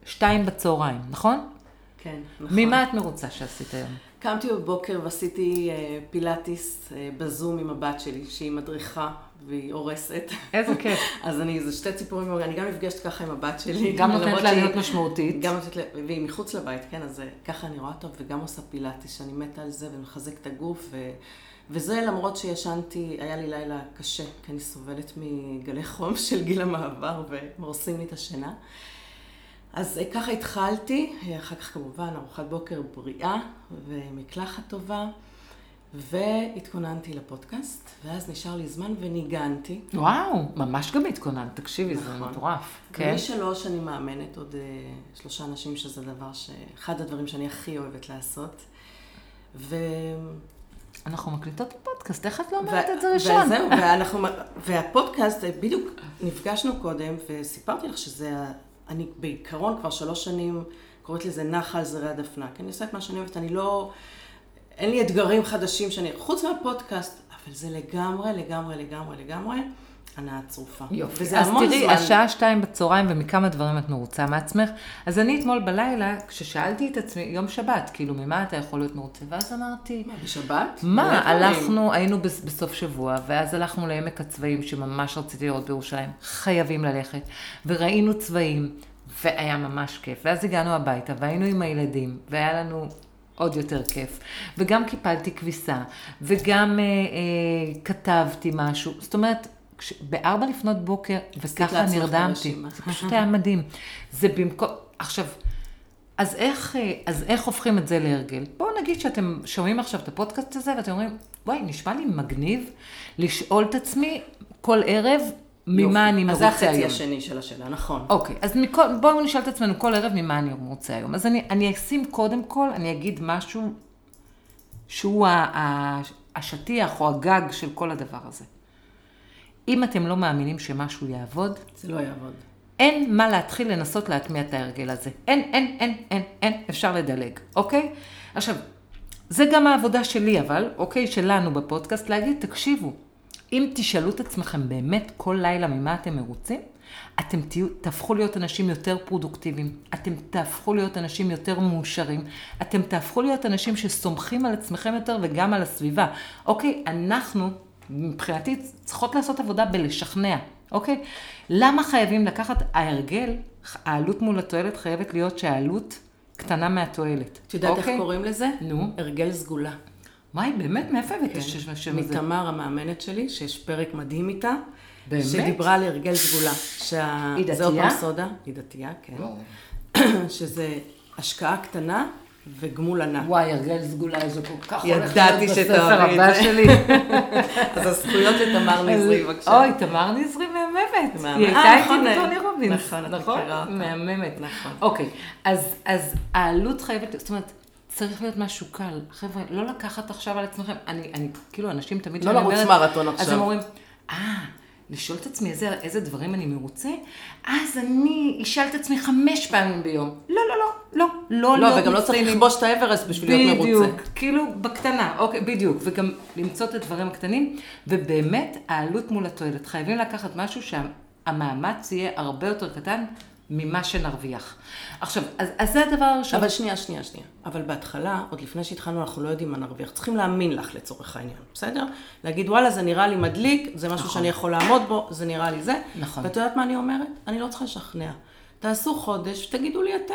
שתיים בצהריים, נכון? כן, נכון. ממה את מרוצה שעשית היום? קמתי בבוקר ועשיתי אה, פילאטיס אה, בזום עם הבת שלי, שהיא מדריכה והיא הורסת. איזה כיף. אז אני, זה שתי ציפורים, אני גם נפגשת ככה עם הבת שלי. גם נותנת לה להיות משמעותית. גם נותנת לה, והיא מחוץ לבית, כן, אז אה, ככה אני רואה טוב, וגם עושה פילאטיס, שאני מתה על זה ומחזק את הגוף, ו... וזה למרות שישנתי, היה לי לילה קשה, כי אני סובלת מגלי חום של גיל המעבר, ומורסים לי את השינה. אז אה, ככה התחלתי, אה, אחר כך כמובן ארוחת בוקר בריאה ומקלחת טובה, והתכוננתי לפודקאסט, ואז נשאר לי זמן וניגנתי. וואו, ממש גם התכוננת, תקשיבי, זה נכון. מטורף. כן? ומשלוש אני מאמנת עוד אה, שלושה אנשים, שזה דבר ש... אחד הדברים שאני הכי אוהבת לעשות. ו... אנחנו מקליטות פודקאסט, איך את לא ו- אומרת את זה ראשון? וזהו, ואנחנו... והפודקאסט, בדיוק נפגשנו קודם, וסיפרתי לך שזה... אני בעיקרון כבר שלוש שנים קוראת לזה נחל זרי הדפנה, כי אני עושה את מה שאני אוהבת, אני לא... אין לי אתגרים חדשים שאני... חוץ מהפודקאסט, אבל זה לגמרי, לגמרי, לגמרי, לגמרי הנאה צרופה. יופי. וזה אז המון תראי, זמן. השעה שתיים בצהריים ומכמה דברים את מרוצה מעצמך. אז אני אתמול בלילה, כששאלתי את עצמי, יום שבת, כאילו, ממה אתה יכול להיות מרוצה? ואז אמרתי, מה, בשבת? מה. הלכנו, היינו בס- בסוף שבוע, ואז הלכנו לעמק הצבעים, שממש רציתי לראות בירושלים. חייבים ללכת. וראינו צבעים, והיה ממש כיף. ואז הגענו הביתה, והיינו עם הילדים, והיה לנו עוד יותר כיף. וגם קיפלתי כביסה, וגם אה, אה, כתבתי משהו. זאת אומרת, כש- בארבע לפנות בוקר, וככה נרדמתי. זה פשוט היה מדהים. זה במקום... עכשיו, אז איך, אה, אז איך הופכים את זה להרגל? בואו נגיד שאתם שומעים עכשיו את הפודקאסט הזה ואתם אומרים, וואי, נשמע לי מגניב לשאול את עצמי כל ערב ממה אני אז מרוצה זה החצי היום. השני של השאלה, נכון. אוקיי, אז מכל, בואו נשאל את עצמנו כל ערב ממה אני מרוצה היום. אז אני, אני אשים קודם כל, אני אגיד משהו שהוא ה, ה, השטיח או הגג של כל הדבר הזה. אם אתם לא מאמינים שמשהו יעבוד, זה לא יעבוד. אין מה להתחיל לנסות להטמיע את ההרגל הזה. אין, אין, אין, אין, אין, אפשר לדלג, אוקיי? עכשיו, זה גם העבודה שלי אבל, אוקיי? שלנו בפודקאסט, להגיד, תקשיבו, אם תשאלו את עצמכם באמת כל לילה ממה אתם מרוצים, אתם תהיו, תהפכו להיות אנשים יותר פרודוקטיביים, אתם תהפכו להיות אנשים יותר מאושרים, אתם תהפכו להיות אנשים שסומכים על עצמכם יותר וגם על הסביבה. אוקיי, אנחנו, מבחינתי, צריכות לעשות עבודה בלשכנע, אוקיי? למה חייבים לקחת, ההרגל, העלות מול התועלת חייבת להיות שהעלות קטנה מהתועלת. את יודעת אוקיי? איך קוראים לזה? נו. הרגל סגולה. וואי, באמת, מאיפה הבאת את כן. השם הזה? מתמר המאמנת שלי, שיש פרק מדהים איתה. באמת? שדיברה על הרגל סגולה. שה... היא זה עוד דתייה? סודה. היא דתייה, כן. שזה השקעה קטנה וגמול ענק. וואי, הרגל סגולה, זה כל כך ידעתי הולך להיות בספר את הבא. שלי. אז הזכויות לתמר נזרי, בבקשה. אוי, תמר נזרי מהממת. היא אה, הייתה נכון, איתי אה, בטוני רובינס. נכון, את נכון? אותה. מהממת. נכון. אוקיי, אז אז העלות חייבת, זאת אומרת, צריך להיות משהו קל. חבר'ה, לא לקחת עכשיו על עצמכם. אני, אני, כאילו, אנשים תמיד... לא לרוץ מרתון אז עכשיו. הם אומרים, אה... לשאול את עצמי איזה, איזה דברים אני מרוצה, אז אני אשאל את עצמי חמש פעמים ביום. לא, לא, לא, לא, לא לא, להיות וגם לא צריך. לכבוש את האברסט בשביל להיות מרוצה. בדיוק, כאילו בקטנה, אוקיי, בדיוק, וגם למצוא את הדברים הקטנים, ובאמת העלות מול התועלת. חייבים לקחת משהו שהמאמץ יהיה הרבה יותר קטן, ממה שנרוויח. עכשיו, אז, אז זה הדבר הראשון. אבל שנייה, שנייה, שנייה. אבל בהתחלה, עוד לפני שהתחלנו, אנחנו לא יודעים מה נרוויח. צריכים להאמין לך לצורך העניין, בסדר? להגיד, וואלה, זה נראה לי מדליק, זה משהו נכון. שאני יכול לעמוד בו, זה נראה לי זה. נכון. ואת יודעת מה אני אומרת? אני לא צריכה לשכנע. תעשו חודש, תגידו לי אתם,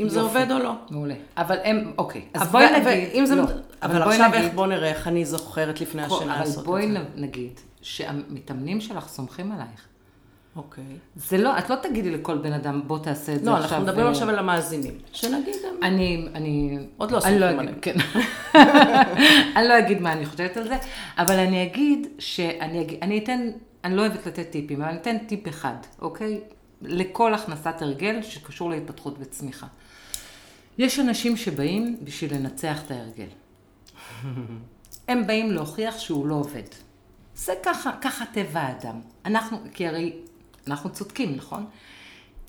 אם זה יופי. עובד או לא. מעולה. אבל הם, אוקיי, אז אבל- בואי נגיד, ואם זה... לא, אבל בואי עכשיו נגיד- איך, בוא נראה איך אני זוכרת לפני כל- השינה אבל לעשות בואי את זה. נ- נגיד שהמתאמנים שלך סומכים עלייך. אוקיי. זה לא, את לא תגידי לכל בן אדם, בוא תעשה את זה לא, עכשיו. אנחנו מדברים ו- עכשיו על המאזינים. שנגיד הם... אני, אני... עוד לא אני סומכים אגיד, עליהם. כן. אני לא אגיד מה אני חושבת על זה, אבל אני אגיד שאני אגיד, אני אתן, אני לא אוהבת לתת טיפים, אבל אני אתן טיפ אחד, אוקיי? לכל הכנסת הרגל שקשור להתפתחות וצמיחה. יש אנשים שבאים בשביל לנצח את ההרגל. הם באים להוכיח שהוא לא עובד. זה ככה, ככה טבע האדם. אנחנו, כי הרי אנחנו צודקים, נכון?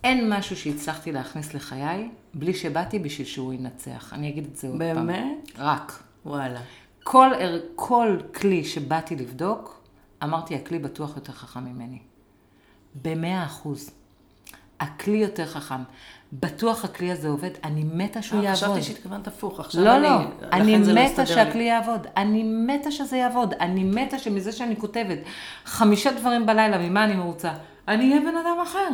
אין משהו שהצלחתי להכניס לחיי בלי שבאתי בשביל שהוא ינצח. אני אגיד את זה עוד פעם. באמת? רק. וואלה. כל, כל כלי שבאתי לבדוק, אמרתי, הכלי בטוח יותר חכם ממני. במאה אחוז. הכלי יותר חכם. בטוח הכלי הזה עובד, אני מתה שהוא אה, יעבוד. חשבתי שהתכוונת הפוך. עכשיו לא, אני... לא, לכן אני לא מתה מסתדר לי. שהכלי יעבוד, אני מתה שזה יעבוד, אני מתה שמזה שאני כותבת חמישה דברים בלילה, ממה אני מרוצה? אני אהיה בן אדם אחר.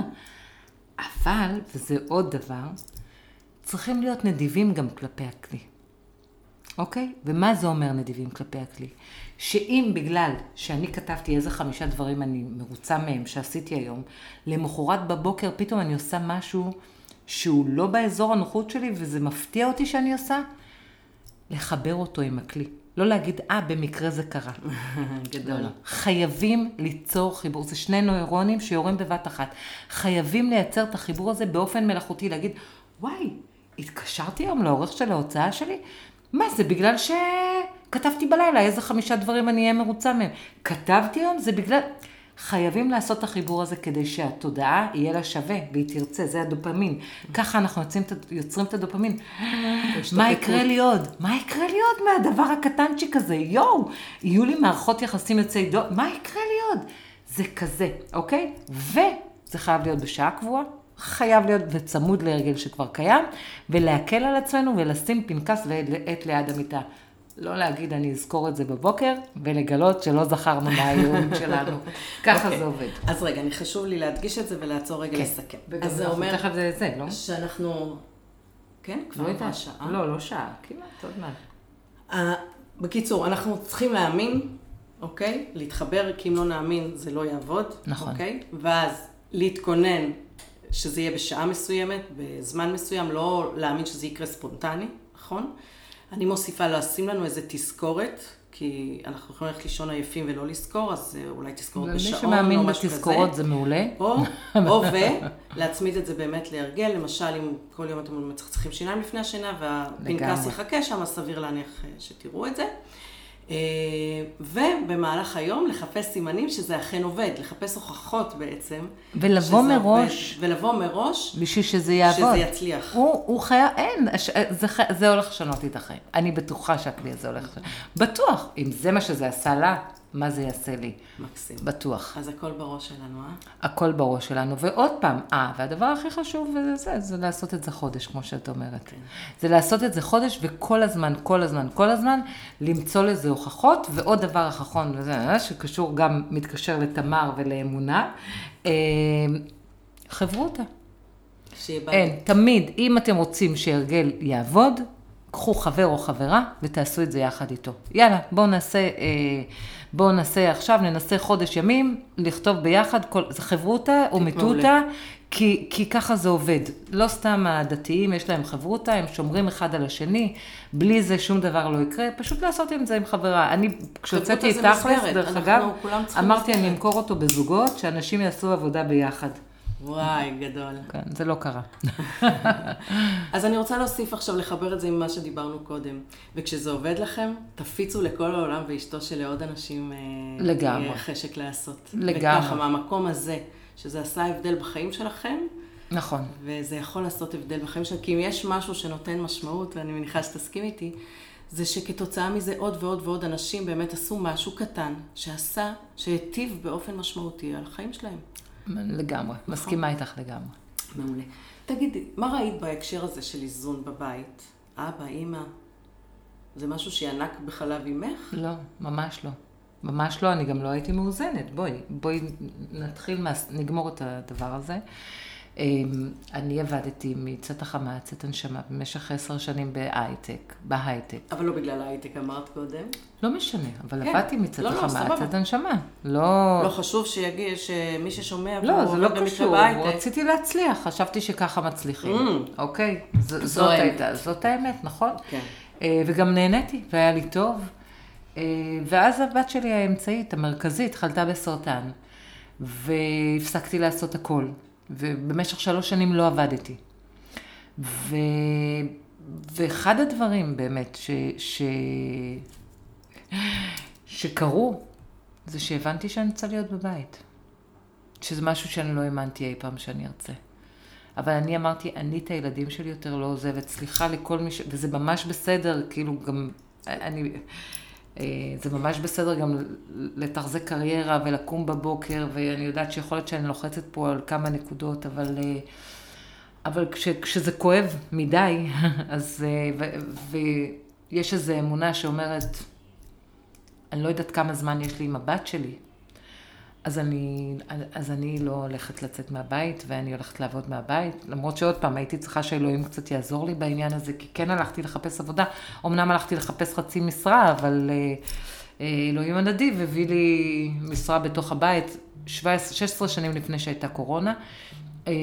אבל, וזה עוד דבר, צריכים להיות נדיבים גם כלפי הכלי, אוקיי? ומה זה אומר נדיבים כלפי הכלי? שאם בגלל שאני כתבתי איזה חמישה דברים אני מרוצה מהם שעשיתי היום, למחרת בבוקר פתאום אני עושה משהו שהוא לא באזור הנוחות שלי וזה מפתיע אותי שאני עושה, לחבר אותו עם הכלי. לא להגיד, אה, במקרה זה קרה. גדול. חייבים ליצור חיבור, זה שני נוירונים שיורים בבת אחת. חייבים לייצר את החיבור הזה באופן מלאכותי, להגיד, וואי, התקשרתי היום לעורך של ההוצאה שלי? מה זה, בגלל שכתבתי בלילה איזה חמישה דברים אני אהיה מרוצה מהם. כתבתי היום, זה בגלל... חייבים לעשות את החיבור הזה כדי שהתודעה יהיה לה שווה והיא תרצה, זה הדופמין. ככה אנחנו יוצרים, את ה- יוצרים את הדופמין. מה יקרה לי עוד? מה יקרה לי עוד מהדבר הקטנצ'יק הזה? יואו, יהיו לי מערכות יחסים יוצאי דו... מה יקרה לי עוד? זה כזה, אוקיי? וזה חייב להיות בשעה קבועה, חייב להיות בצמוד להרגל שכבר קיים, ולהקל על עצמנו ולשים פנקס ועט ליד המיטה. לא להגיד, אני אזכור את זה בבוקר, ולגלות שלא זכרנו מה הייעוד שלנו. ככה אוקיי. זה עובד. אז רגע, אני חשוב לי להדגיש את זה ולעצור רגע לסכם. וגם אז זה אומר תכף זה זה, לא? שאנחנו... כן? כבר לא יודעת. שעה. לא, לא שעה, כמעט, עוד מעט. אה, בקיצור, אנחנו צריכים להאמין, אוקיי? להתחבר, כי אם לא נאמין זה לא יעבוד. נכון. אוקיי? ואז להתכונן שזה יהיה בשעה מסוימת, בזמן מסוים, לא להאמין שזה יקרה ספונטני, נכון? אני מוסיפה לשים לנו איזה תזכורת, כי אנחנו יכולים ללכת לישון עייפים ולא לזכור, אז אה, אולי תזכורת ומי בשעון שמאמין או משהו כזה. בתזכורות זה מעולה. או, או ולהצמיד את זה באמת להרגל, למשל אם כל יום אתם מצחצחים שיניים לפני השינה והפנקס. יחכה שם, אז סביר להניח אה, שתראו את זה. אה, ובמהלך היום לחפש סימנים שזה אכן עובד, לחפש הוכחות בעצם. ולבוא מראש. עובד, ולבוא מראש, בשביל שזה יעבוד. שזה יצליח. הוא, הוא חייב, אין, זה, זה הולך לשנות לי את החיים. אני בטוחה שהכלי הזה הולך לשנות. בטוח, אם זה מה שזה עשה לה, מה זה יעשה לי? מקסים. בטוח. אז הכל בראש שלנו, אה? הכל בראש שלנו. ועוד פעם, אה, והדבר הכי חשוב זה, זה, זה לעשות את זה חודש, כמו שאת אומרת. כן. זה לעשות את זה חודש, וכל הזמן, כל הזמן, כל הזמן, למצוא לזה הוכחות. ועוד דבר אחרון, וזה, אה, שקשור גם, מתקשר לתמר ולאמונה, אה, חברותא. אין, תמיד, אם אתם רוצים שהרגל יעבוד, קחו חבר או חברה ותעשו את זה יחד איתו. יאללה, בואו נעשה, אה, בואו נעשה עכשיו, ננסה חודש ימים, לכתוב ביחד, כל, זה חברותא או. מטותא, כי, כי ככה זה עובד. לא סתם הדתיים, יש להם חברותא, הם שומרים אחד על השני, בלי זה שום דבר לא יקרה, פשוט לעשות עם זה עם חברה. אני, כשהוצאתי את תכלס, דרך אגב, אמרתי, אני מסגרת. אמכור אותו בזוגות, שאנשים יעשו עבודה ביחד. וואי, גדול. כן, זה לא קרה. אז אני רוצה להוסיף עכשיו, לחבר את זה עם מה שדיברנו קודם. וכשזה עובד לכם, תפיצו לכל העולם ואשתו שלעוד אנשים אה, לגמרי. יהיה חשק לעשות. לגמרי. וככה, מהמקום הזה, שזה עשה הבדל בחיים שלכם, נכון. וזה יכול לעשות הבדל בחיים שלכם, כי אם יש משהו שנותן משמעות, ואני מניחה שתסכים איתי, זה שכתוצאה מזה עוד ועוד ועוד אנשים באמת עשו משהו קטן, שעשה, שהיטיב באופן משמעותי על החיים שלהם. לגמרי, מסכימה איתך לגמרי. מעולה. תגידי, מה ראית בהקשר הזה של איזון בבית? אבא, אימא, זה משהו שינק בחלב אימך? לא, ממש לא. ממש לא, אני גם לא הייתי מאוזנת. בואי, בואי נתחיל, מה, נגמור את הדבר הזה. אמ, אני עבדתי מצאת החמה, צאת הנשמה, במשך עשר שנים בהייטק, בהייטק. אבל לא בגלל ההייטק אמרת קודם. לא משנה, אבל כן. עבדתי מצאת לא, לא החמה, לא, צאת הנשמה. לא... לא חשוב שיגיע, שמי ששומע לא, זה לא קשור, רציתי להצליח, חשבתי שככה מצליחים. Mm. אוקיי? ז, זאת הייתה, זאת האמת, נכון? כן. אה, וגם נהניתי, והיה לי טוב. אה, ואז הבת שלי האמצעית, המרכזית, חלתה בסרטן. והפסקתי לעשות הכל. ובמשך שלוש שנים לא עבדתי. ו... ואחד הדברים באמת ש... ש... שקרו, זה שהבנתי שאני רוצה להיות בבית. שזה משהו שאני לא האמנתי אי פעם שאני ארצה. אבל אני אמרתי, אני את הילדים שלי יותר לא עוזבת. סליחה לכל מי ש... וזה ממש בסדר, כאילו גם... אני... אה, זה ממש בסדר גם לתחזק קריירה ולקום בבוקר, ואני יודעת שיכול להיות שאני לוחצת פה על כמה נקודות, אבל, אה, אבל כש, כשזה כואב מדי, אז, אה, ו, ויש איזו אמונה שאומרת, אני לא יודעת כמה זמן יש לי עם הבת שלי, אז אני, אז אני לא הולכת לצאת מהבית, ואני הולכת לעבוד מהבית, למרות שעוד פעם, הייתי צריכה שאלוהים קצת יעזור לי בעניין הזה, כי כן הלכתי לחפש עבודה. אמנם הלכתי לחפש חצי משרה, אבל אה, אה, אלוהים הנדיב הביא לי משרה בתוך הבית, 17, 16 שנים לפני שהייתה קורונה. אה,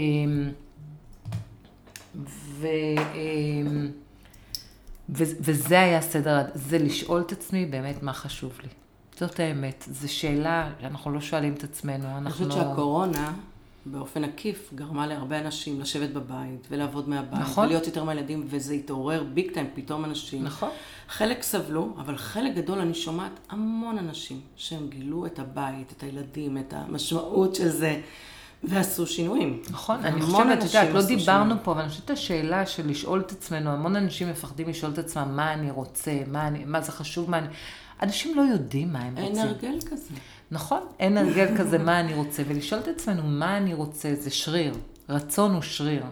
ו... וזה היה סדר, זה לשאול את עצמי באמת מה חשוב לי. זאת האמת. זו שאלה שאנחנו לא שואלים את עצמנו. אני חושבת שהקורונה, באופן עקיף, גרמה להרבה אנשים לשבת בבית ולעבוד מהבית. נכון. ולהיות יותר מהילדים, וזה התעורר ביג טיים, פתאום אנשים. נכון. חלק סבלו, אבל חלק גדול, אני שומעת המון אנשים שהם גילו את הבית, את הילדים, את המשמעות של זה. ועשו שינויים. נכון, אני חושבת, את יודעת, לא דיברנו פה, אבל אני חושבת השאלה של לשאול את עצמנו, המון אנשים מפחדים לשאול את עצמם מה אני רוצה, מה, אני, מה זה חשוב, מה אני... אנשים לא יודעים מה הם אין רוצים. אין הרגל כזה. נכון, אין הרגל כזה מה אני רוצה, ולשאול את עצמנו מה אני רוצה זה שריר. רצון הוא שריר.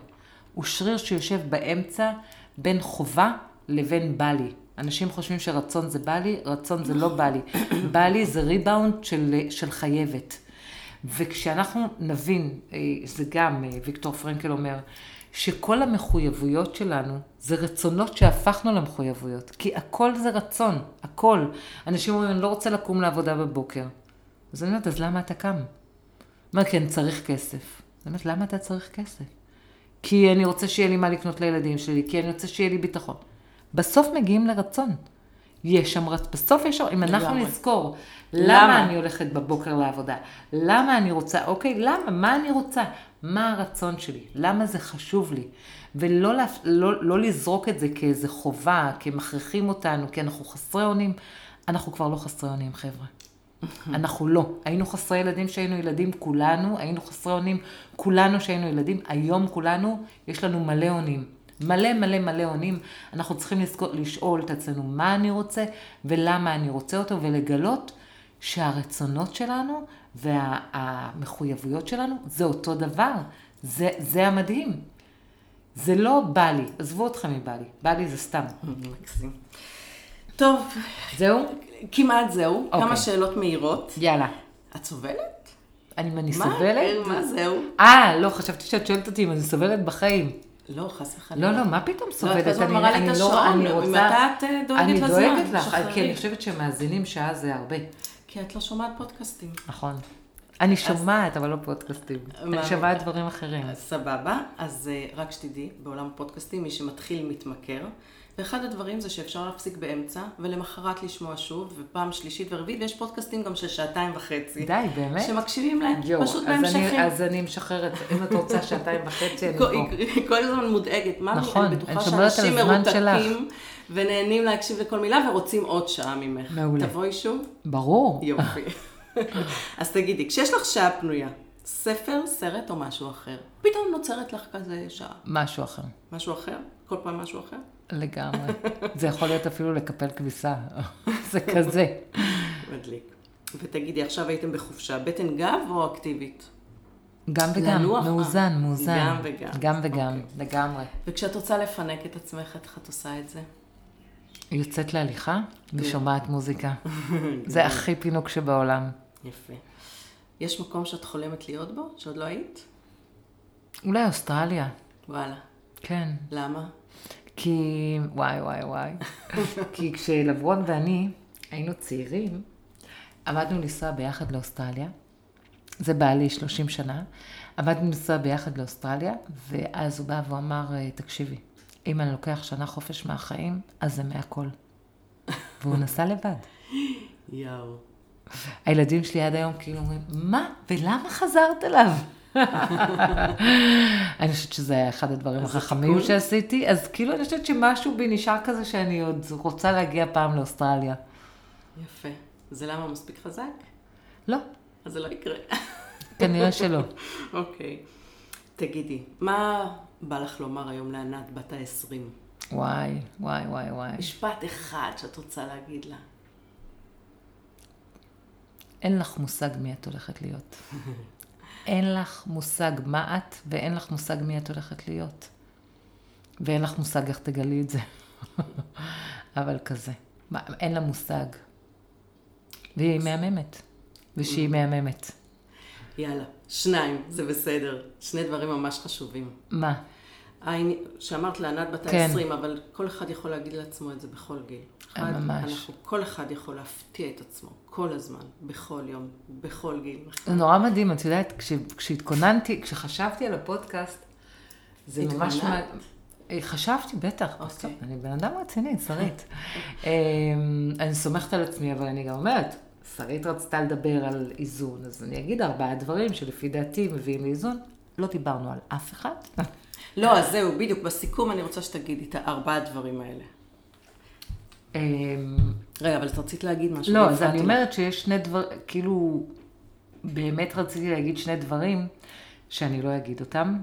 הוא שריר שיושב באמצע בין חובה לבין בא לי. אנשים חושבים שרצון זה בא לי, רצון זה לא בא לי. בא לי זה ריבאונד של, של חייבת. וכשאנחנו נבין, אה, זה גם אה, ויקטור פרנקל אומר, שכל המחויבויות שלנו זה רצונות שהפכנו למחויבויות. כי הכל זה רצון, הכל. אנשים אומרים, אני לא רוצה לקום לעבודה בבוקר. אז אני אומרת, אז למה אתה קם? מה, כן, צריך כסף. אני אומרת, למה אתה צריך כסף? כי אני רוצה שיהיה לי מה לקנות לילדים שלי, כי אני רוצה שיהיה לי ביטחון. בסוף מגיעים לרצון. יש שם בסוף יש שם, אם אנחנו נזכור, למה? למה אני הולכת בבוקר לעבודה? למה אני רוצה, אוקיי, למה? מה אני רוצה? מה הרצון שלי? למה זה חשוב לי? ולא לא, לא לזרוק את זה כאיזה חובה, כי מכריחים אותנו, כי אנחנו חסרי אונים. אנחנו כבר לא חסרי אונים, חבר'ה. אנחנו לא. היינו חסרי ילדים שהיינו ילדים, כולנו, היינו חסרי אונים, כולנו שהיינו ילדים, היום כולנו, יש לנו מלא אונים. מלא מלא מלא אונים. אנחנו צריכים לזכור, לשאול את עצמנו מה אני רוצה ולמה אני רוצה אותו, ולגלות שהרצונות שלנו והמחויבויות שלנו זה אותו דבר. זה, זה המדהים. זה לא בא לי, עזבו אתכם מבא לי, בא לי זה סתם. מקסים. טוב. זהו? כמעט זהו. Okay. כמה אוקיי. שאלות מהירות. יאללה. את סובלת? אני, אני סובלת? מה זהו? אה, לא, חשבתי שאת שואלת אותי אם אני סובלת בחיים. לא, חס וחלילה. לא, לא, מה פתאום לא, סובלת? לא, אני, אני, אני לא, אני רוצה... מתי את אה, דואגת לזמן? אני דואגת לך, כי אני חושבת שמאזינים שעה זה הרבה. כי את לא שומעת פודקאסטים. נכון. אני שומעת, אבל לא פודקאסטים. אני שומעת דברים אחרים. סבבה. אז אה, רק שתדעי, בעולם הפודקאסטים, מי שמתחיל מתמכר. ואחד הדברים זה שאפשר להפסיק באמצע, ולמחרת לשמוע שוב, ופעם שלישית ורביעית, ויש פודקאסטים גם של שעתיים וחצי. די, באמת? שמקשיבים להם, יו, פשוט בהמשכים. אז אני משחררת, אם את רוצה שעתיים וחצי, אני פה. היא כל הזמן מודאגת. מה נכון, אני בטוחה שאנשים מרותקים, ונהנים להקשיב לכל מילה, ורוצים עוד שעה ממך. מעולה. תבואי שוב? ברור. יופי. אז תגידי, כשיש לך שעה פנויה, ספר, סרט או משהו אחר, פתאום נוצרת לך כזה שעה. משהו אחר. משהו אחר? כל פעם משהו אחר? לגמרי. זה יכול להיות אפילו לקפל כביסה. זה כזה. מדליק. ותגידי, עכשיו הייתם בחופשה, בטן גב או אקטיבית? גם וגם, לנוח, אה. מאוזן, מאוזן. גם וגם. גם וגם, אוקיי. לגמרי. וכשאת רוצה לפנק את עצמך, איך את עושה את זה? יוצאת להליכה כן. ושומעת מוזיקה. זה הכי פינוק שבעולם. יפה. יש מקום שאת חולמת להיות בו, שעוד לא היית? אולי אוסטרליה, וואלה. כן. למה? כי, וואי וואי וואי. כי כשלברון ואני היינו צעירים, עמדנו לנסוע ביחד לאוסטרליה. זה בעלי 30 שנה. עמדנו לנסוע ביחד לאוסטרליה, ואז הוא בא והוא אמר, תקשיבי, אם אני לוקח שנה חופש מהחיים, אז זה מהכל. והוא נסע לבד. יואו. הילדים שלי עד היום כאילו אומרים, מה? ולמה חזרת אליו? אני חושבת שזה היה אחד הדברים החכמים. שעשיתי, אז כאילו אני חושבת שמשהו בי נשאר כזה שאני עוד רוצה להגיע פעם לאוסטרליה. יפה. זה למה מספיק חזק? לא, אז זה לא יקרה. כנראה שלא. אוקיי. תגידי, מה בא לך לומר היום לענת בת ה-20? וואי, וואי, וואי, וואי. משפט אחד שאת רוצה להגיד לה. אין לך מושג מי את הולכת להיות. אין לך מושג מה את, ואין לך מושג מי את הולכת להיות. ואין לך מושג איך תגלי את זה. אבל כזה. מה, אין לה מושג. והיא מהממת. ושהיא מהממת. יאללה, שניים, זה בסדר. שני דברים ממש חשובים. מה? שאמרת לענת בת כן. ה-20, אבל כל אחד יכול להגיד לעצמו את זה בכל גיל. אחד, ממש. אנחנו, כל אחד יכול להפתיע את עצמו, כל הזמן, בכל יום, בכל גיל. זה נורא מדהים, את יודעת, כש, כשהתכוננתי, כשחשבתי על הפודקאסט, זה ממש... מה- חשבתי, בטח. אוקיי. טוב, אני בן אדם רציני, שרית. אמ, אני סומכת על עצמי, אבל אני גם אומרת, שרית רצתה לדבר על איזון, אז אני אגיד ארבעה דברים שלפי דעתי מביאים לאיזון. לא דיברנו על אף אחד. לא, אז זהו, בדיוק, בסיכום אני רוצה שתגידי את הארבעה הדברים האלה. אמ, רגע, אבל את רצית להגיד משהו. לא, אז אני. אומרת שיש שני דברים, כאילו, באמת רציתי להגיד שני דברים שאני לא אגיד אותם,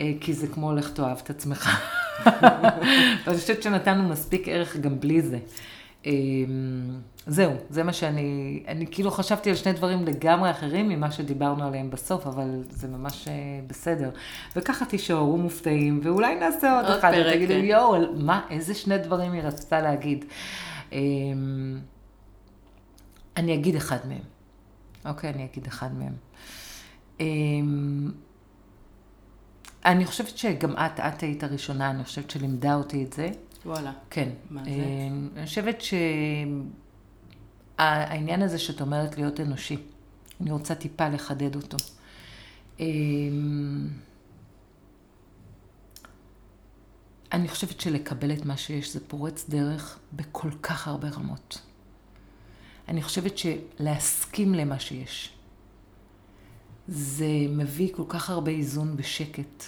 אה, כי זה כמו לך תאהב את עצמך. ואני חושבת שנתנו מספיק ערך גם בלי זה. זהו, זה מה שאני, אני כאילו חשבתי על שני דברים לגמרי אחרים ממה שדיברנו עליהם בסוף, אבל זה ממש אה, בסדר. וככה תישארו מופתעים, ואולי נעשה עוד עוד אחד, פרק, ותגידו, כן. יואו, מה, איזה שני דברים היא רצתה להגיד. אה, אני אגיד אחד מהם. אוקיי, אני אגיד אחד מהם. אמ, אני חושבת שגם את, את היית הראשונה, אני חושבת שלימדה אותי את זה. וואלה. כן. מה זה? אמ, אני חושבת שהעניין הזה שאת אומרת להיות אנושי, אני רוצה טיפה לחדד אותו. אמ, אני חושבת שלקבל את מה שיש זה פורץ דרך בכל כך הרבה רמות. אני חושבת שלהסכים למה שיש, זה מביא כל כך הרבה איזון ושקט,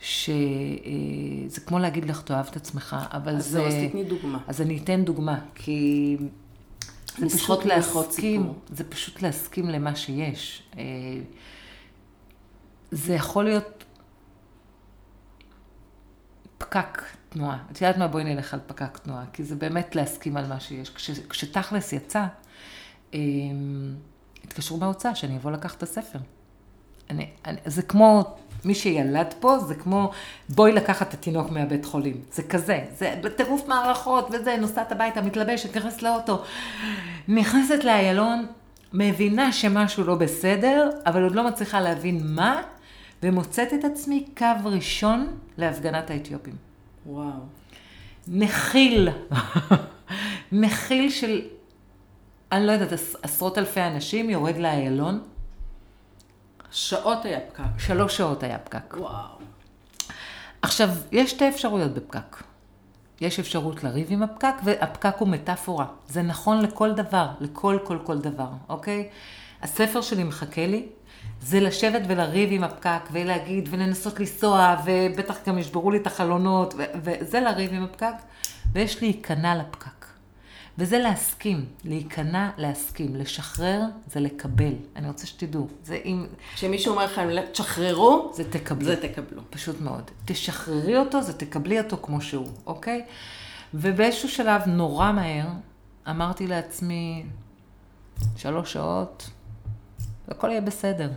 שזה כמו להגיד לך, תאהב את עצמך, אבל אז זה... אז תתני דוגמה. אז אני אתן דוגמה, כי זה פשוט להסכים, סיפור. זה פשוט להסכים למה שיש. אה, זה יכול להיות פקק תנועה. את יודעת מה? בואי נלך על פקק תנועה, כי זה באמת להסכים על מה שיש. כש, כשתכלס יצא, אה, התקשרו מההוצאה שאני אבוא לקחת את הספר. אני, אני, זה כמו, מי שילד פה, זה כמו, בואי לקחת את התינוק מהבית חולים. זה כזה, זה בטירוף מערכות וזה, נוסעת הביתה, מתלבשת, נכנסת לאוטו. נכנסת לאיילון, מבינה שמשהו לא בסדר, אבל עוד לא מצליחה להבין מה, ומוצאת את עצמי קו ראשון להפגנת האתיופים. וואו. מכיל, מכיל של, אני לא יודעת, עש- עשרות אלפי אנשים, יורד לאיילון, שעות היה פקק. שלוש שעות היה פקק. וואו. עכשיו, יש שתי אפשרויות בפקק. יש אפשרות לריב עם הפקק, והפקק הוא מטאפורה. זה נכון לכל דבר, לכל כל כל דבר, אוקיי? הספר שלי מחכה לי, זה לשבת ולריב עם הפקק, ולהגיד, ולנסות לנסוע, ובטח גם ישברו לי את החלונות, וזה לריב עם הפקק, ויש להיכנע לפקק. וזה להסכים, להיכנע, להסכים, לשחרר זה לקבל. אני רוצה שתדעו, זה אם, כשמישהו אומר לכם, תשחררו, זה תקבלו. זה תקבלו. פשוט מאוד. תשחררי אותו, זה תקבלי אותו כמו שהוא, אוקיי? ובאיזשהו שלב, נורא מהר, אמרתי לעצמי, שלוש שעות, הכל יהיה בסדר.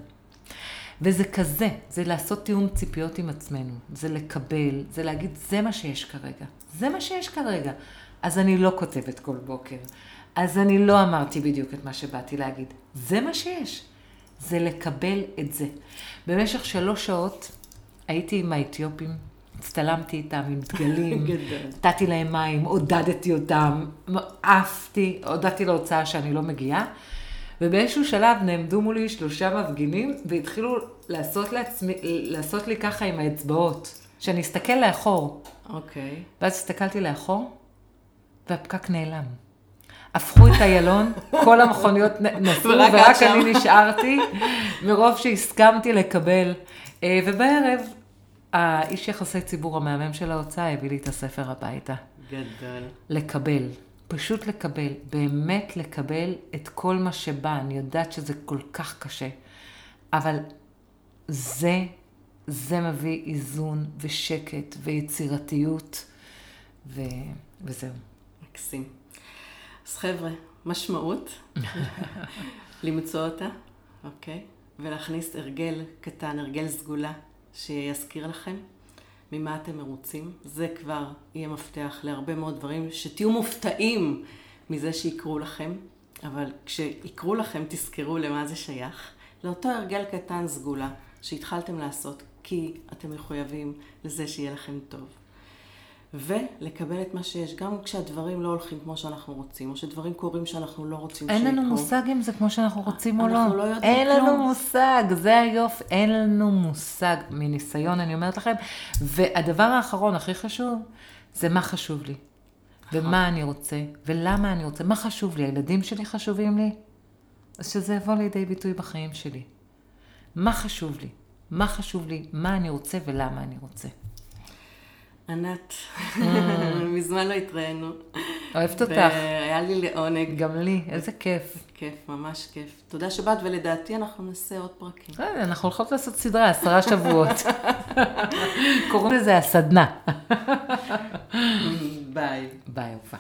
וזה כזה, זה לעשות תיאום ציפיות עם עצמנו, זה לקבל, זה להגיד, זה מה שיש כרגע, זה מה שיש כרגע. אז אני לא כותבת כל בוקר, אז אני לא אמרתי בדיוק את מה שבאתי להגיד, זה מה שיש. זה לקבל את זה. במשך שלוש שעות הייתי עם האתיופים, הצטלמתי איתם עם דגלים, נתתי להם מים, עודדתי אותם, עפתי, הודעתי להוצאה שאני לא מגיעה, ובאיזשהו שלב נעמדו מולי שלושה מפגינים והתחילו לעשות, לעצמי, לעשות לי ככה עם האצבעות, שאני אסתכל לאחור. אוקיי. Okay. ואז הסתכלתי לאחור, והפקק נעלם. הפכו את איילון, כל המכוניות נסעו, ורק אני נשארתי, מרוב שהסכמתי לקבל. אה, ובערב, האיש יחסי ציבור המהמם של ההוצאה הביא לי את הספר הביתה. גדול. לקבל, פשוט לקבל, באמת לקבל את כל מה שבא. אני יודעת שזה כל כך קשה, אבל זה, זה מביא איזון ושקט ויצירתיות, ו... וזהו. מקסים. אז חבר'ה, משמעות, למצוא אותה, אוקיי? ולהכניס הרגל קטן, הרגל סגולה, שיזכיר לכם ממה אתם מרוצים. זה כבר יהיה מפתח להרבה מאוד דברים, שתהיו מופתעים מזה שיקרו לכם, אבל כשיקרו לכם תזכרו למה זה שייך. לאותו הרגל קטן סגולה שהתחלתם לעשות, כי אתם מחויבים לזה שיהיה לכם טוב. ולקבל את מה שיש, גם כשהדברים לא הולכים כמו שאנחנו רוצים, או שדברים קורים שאנחנו לא רוצים שיקרו. אין לנו מושג אם זה כמו שאנחנו רוצים או לא. אנחנו לא יודעים אין כלום. אין לנו מושג, זה היופי, אין לנו מושג. מניסיון, אני אומרת לכם. והדבר האחרון, הכי חשוב, זה מה חשוב לי. ומה אני רוצה, ולמה אני רוצה, מה חשוב לי, הילדים שלי חשובים לי? אז שזה יבוא לידי ביטוי בחיים שלי. מה חשוב לי? מה חשוב לי? מה אני רוצה ולמה אני רוצה. ענת, mm. מזמן לא התראינו. אוהבת אותך. והיה לי לעונג. גם לי, איזה כיף. כיף, ממש כיף. תודה שבאת, ולדעתי אנחנו נעשה עוד פרקים. אנחנו הולכות לעשות סדרה, עשרה שבועות. קוראים לזה הסדנה. ביי. ביי, אופה.